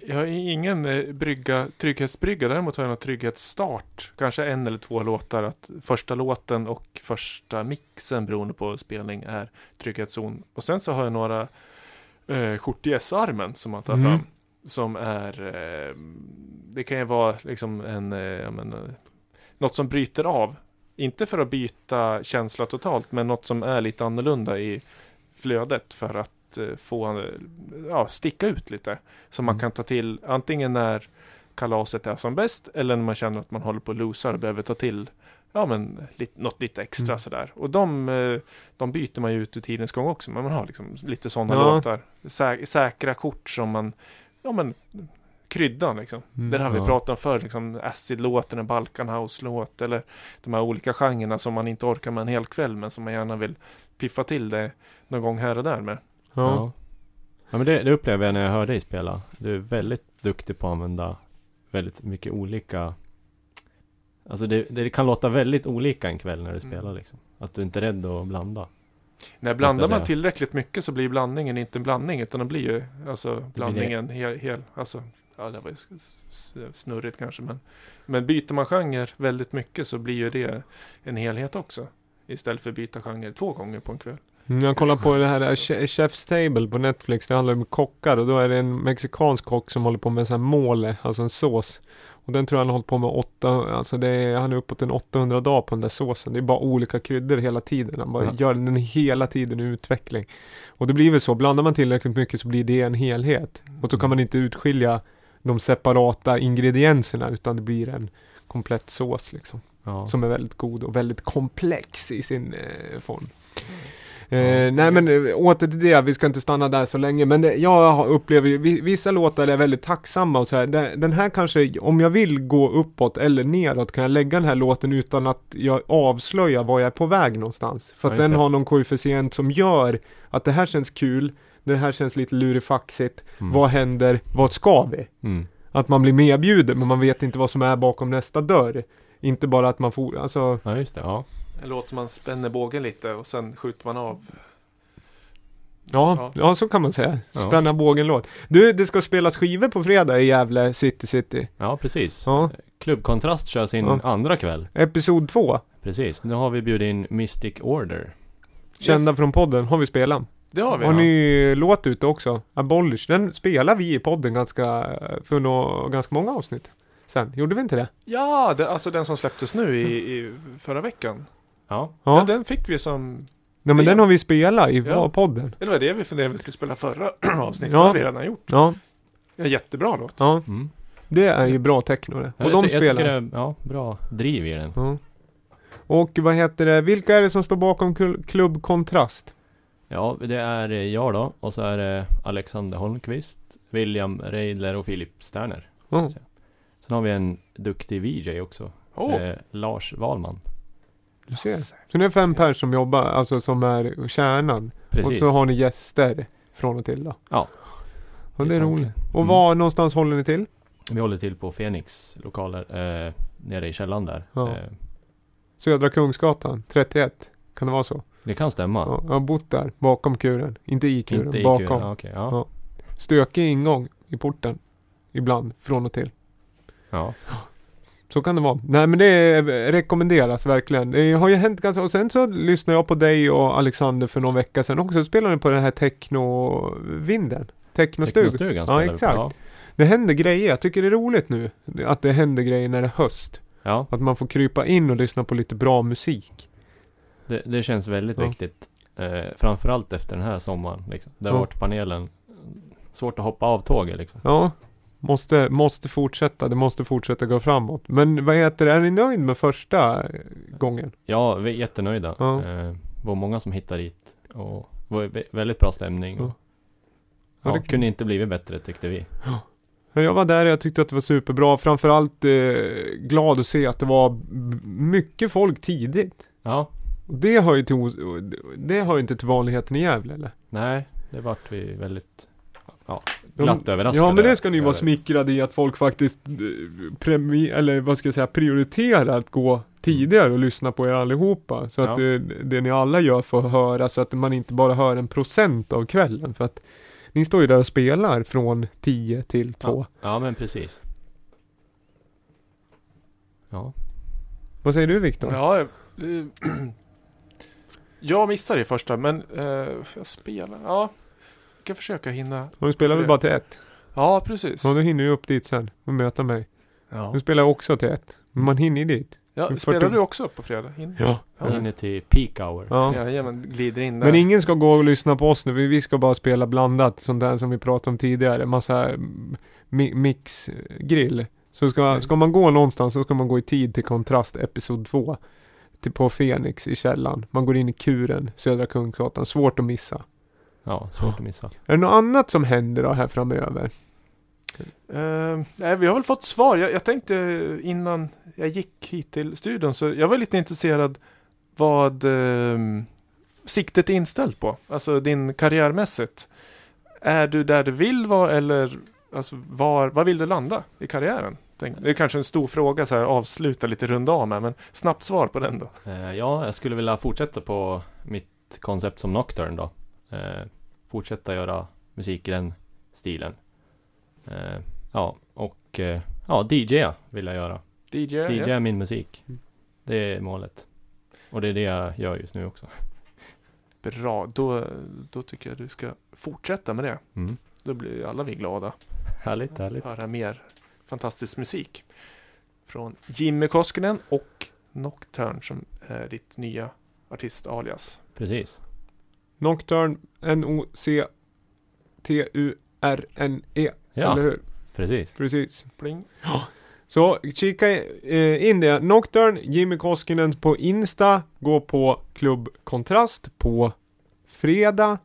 Jag har ingen eh, brygga, trygghetsbrygga, däremot har jag någon trygghetsstart. Kanske en eller två låtar. Att första låten och första mixen beroende på spelning är trygghetszon. Och sen så har jag några eh, kort i S-armen som man tar Mhm. fram. Som är, eh, det kan ju vara liksom en, eh, jag menar, något som bryter av. Inte för att byta känsla totalt, men något som är lite annorlunda i flödet för att eh, få, eh, ja, sticka ut lite. Som man Mm. kan ta till antingen när kalaset är som bäst eller när man känner att man håller på att losa och behöver ta till ja, men, lite, något lite extra Mm. sådär. Och de, eh, de byter man ju ut i tidens gång också. Men man har liksom lite sådana Ja. låtar. Sä säkra kort som man, ja men kryddan liksom. Mm, det har vi ja. pratat om förr, liksom Acid-låten, en Balkan House-låt eller de här olika genrerna som man inte orkar med en hel kväll men som man gärna vill piffa till det någon gång här och där med. Ja. Ja. Ja men det, det upplever jag när jag hör dig spela. Du är väldigt duktig på att använda väldigt mycket olika Alltså det, det kan låta väldigt olika en kväll när du Mm. spelar liksom. Att du inte är rädd att blanda. När blandar man tillräckligt mycket så blir blandningen inte en blandning utan det blir ju alltså det. blandningen hel, hel alltså ja det var snurrigt kanske men men byter man genre väldigt mycket så blir ju det en helhet också istället för att byta genre två gånger på en kväll. Mm, Jag kollar på det här eh, Che- Chef's Table på Netflix. Det handlar om kockar och då är det en mexikansk kock som håller på med en sån här mole, alltså en sås. Och den tror jag han har hållit på med åtta, alltså det är, han är uppåt en 800 dagar på den där såsen. Det är bara olika kryddor hela tiden. Han bara Ja. gör den hela tiden i utveckling. Och det blir väl så, blandar man tillräckligt mycket så blir det en helhet. Och så kan man inte utskilja de separata ingredienserna utan det blir en komplett sås liksom. Ja. Som är väldigt god och väldigt komplex i sin eh, form. Eh, nej men eh, åter till det, vi ska inte stanna där så länge. Men det, jag har- upplever ju, vi- vissa låtar är väldigt tacksamma och så här. Den, här kanske, om jag vill gå uppåt eller neråt kan jag lägga den här låten utan att jag avslöjar var jag är på väg någonstans. För Ja, att just den det. har någon koefficient som gör att det här känns kul, det här känns lite lurifaxigt. Mm. Vad händer, vad ska vi? Mm. Att man blir medbjuden men man vet inte vad som är bakom nästa dörr. Inte bara att man får, alltså Ja just det, ja. En låt som man spänner bågen lite och sen skjuter man av. Ja, Ja. ja. så kan man säga. Ja. Spänna bågen-låt. Du, det ska spelas skivor på fredag i Gävle City City. Ja precis. Ja. Klubbkontrast kör sin Ja. andra kväll. Episod 2. Precis. Nu har vi bjudit in Mystic Order. Kända från podden, har vi spelat. Det har vi. Har ja. ni låt ute också? Abolish. Den spelar vi i podden ganska, för nå, ganska många avsnitt. Sen, gjorde vi inte det? Ja, det, alltså den som släpptes nu i, i förra veckan. Ja. Ja. Ja. den fick vi som Nej men Det den har vi spelat i Ja. podden. Det var det vi funderade vi skulle spela förra avsnittet. Ja. Det har vi redan gjort. Ja, En jättebra låt. ja. Mm. Det är ju bra techno det. Ja, Och jag, de jag spelar. tycker det är ja, bra driv i den. Ja. Och vad heter det, vilka är det som står bakom Klubb Kontrast? Ja, det är eh, jag då. Och så är det Alexander Holmqvist, William Reidler och Filip Sterner. Ja. Sen har vi en duktig VJ också. Åh! Eh, Lars Wahlman. Du ser. Så det är fem personer som jobbar, alltså som är kärnan. Precis. Och så har ni gäster från och till då. Ja. Ja, det är roligt. Och Mm. var någonstans håller ni till? Vi håller till på Fenix lokaler eh, nere i källaren där. Ja. Eh, Södra Kungsgatan, 31. Kan det vara så? det kan stämma. Ja, jag har bott där, bakom kuren. Inte i kuren, Inte i bakom. kuren. Okej, ja. Ja. Stökig ingång i porten. Ibland, från och till. ja. Så kan det vara. Nej men det rekommenderas verkligen. Det har ju hänt ganska, och sen så lyssnade jag på dig och Alexander för någon vecka sedan också. Spelade ni på den här techno-vinden? Technostug. Technostugan Ja, vi på. exakt. Ja. Det händer grejer. Jag tycker det är roligt nu. Att det händer grejer när det är höst. ja, Att man får krypa in och lyssna på lite bra musik. det, det känns väldigt Ja. viktigt. Eh, framförallt efter den här sommaren. Liksom. Där Ja. har varit panelen svårt att hoppa av tåget liksom. Ja. Måste, måste fortsätta. Det måste fortsätta gå framåt. Men vad heter det? Är ni nöjd med första gången? Ja, vi är jättenöjda. Ja. Eh, var många som hittade dit. Och var vä- väldigt bra stämning. Och, Ja, ja, det- kunde inte blivit bättre tyckte vi. Ja, Jag var där och jag tyckte att det var superbra. Framförallt eh, glad att se att det var mycket folk tidigt. Ja, det hör ju till, det hör inte till vanligheten i Gävle eller? nej, det vart vi väldigt ja, glatt överraskade. Ja men det ska ni vara smickrade i att folk faktiskt eh, premi- eller vad ska jag säga, prioriterar att gå tidigare och lyssna på er allihopa. Så att Ja. det, det ni alla gör får höra så att man inte bara hör en procent av kvällen. För att ni står ju där och spelar från 10 till 2. Ja, ja, men precis. Ja, Vad säger du Viktor? Ja, eh, jag missade det första men eh, jag spelar. Ja, kan försöka hinna. Och du spelar väl bara till ett? Ja, precis. Ja, då hinner du upp dit sen och möta mig. Ja, Du spelar också till ett. Men man hinner ju dit. ja spelar du också på fredag? In? Ja. ja. inne till peak hour. ja. Jajamän, glider in där. Men ingen ska gå och lyssna på oss nu, vi ska bara spela blandat, sånt där som vi pratade om tidigare. Massa mm, mi- mixgrill. Så ska, ska man gå någonstans så ska man gå i tid till Kontrast Episod 2. Till, på Fenix i källan. Man går in i kuren, Södra Kungsgatan. Svårt att missa. Ja, svårt att missa. Är det något annat som händer då här framöver? Eh, nej, vi har väl fått svar. Jag, jag tänkte innan jag gick hit till studion så jag var lite intresserad vad eh, siktet är inställt på. Alltså din karriärmässigt. Är du där du vill vara eller alltså, var, var vill du landa i karriären? Tänk, det är kanske en stor fråga så här avsluta lite runda av med men snabbt svar på den då. Eh, ja, jag skulle vilja fortsätta på mitt koncept som Nocturne då. Fortsätta göra musik i den stilen. Eh, ja, och eh, ja, DJa vill jag göra. DJ? DJa yes. min musik. Mm. Det är målet. Och det är det jag gör just nu också. Bra, då, då tycker jag du ska fortsätta med det. Mm. Då blir alla vi glada. Härligt, härligt. höra mer fantastisk musik. Från Jimmy Koskinen och Nocturne som är ditt nya artist-alias. Precis. Nocturne, N-O-C-T-U-R-N-E. Ja, Eller hur? precis. Precis. Pling. Så kika eh, in det. Nocturne, Jimmy Koskinen på Insta. Gå på Klubb Kontrast på fredag.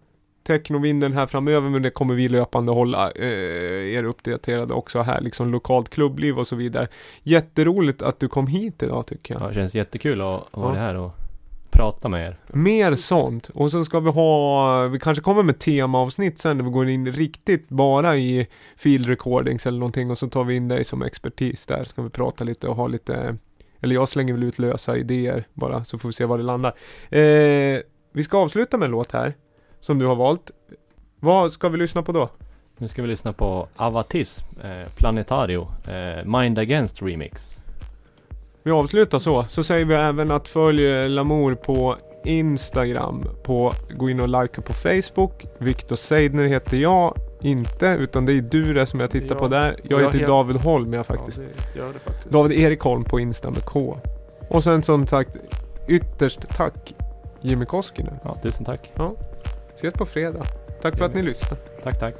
Technovinden här framöver men det kommer vi löpande hålla eh, er uppdaterade också här. Liksom lokalt klubbliv och så vidare. Jätteroligt att du kom hit idag tycker jag. Ja, det känns jättekul att att vara Ja. här och prata med er. Mer sånt. Och så ska vi ha, vi kanske kommer med temaavsnitt sen där vi går in riktigt bara i field recordings eller någonting och så tar vi in dig som expertis där. Ska vi prata lite och ha lite, eller jag slänger väl ut lösa idéer bara så får vi se var det landar. Eh, vi ska avsluta med en låt här som du har valt. Vad ska vi lyssna på då? Nu ska vi lyssna på Avatism, eh, Planetario, eh, Mind Against Remix. Vi avslutar så. Så säger vi även att följ Lamour på Instagram. På, gå in och likea på Facebook. Viktor Seidner heter jag. Inte, utan det är du det som jag tittar Ja. på där. Jag Jag heter heter- David Holm jag faktiskt. Ja, det gör det faktiskt. David Erik Holm på Insta med K. Och sen som sagt, ytterst tack Jimmy Koskinen. Ja, tusen tack. Ses på fredag. Tack för att ni lyssnade. Tack, tack.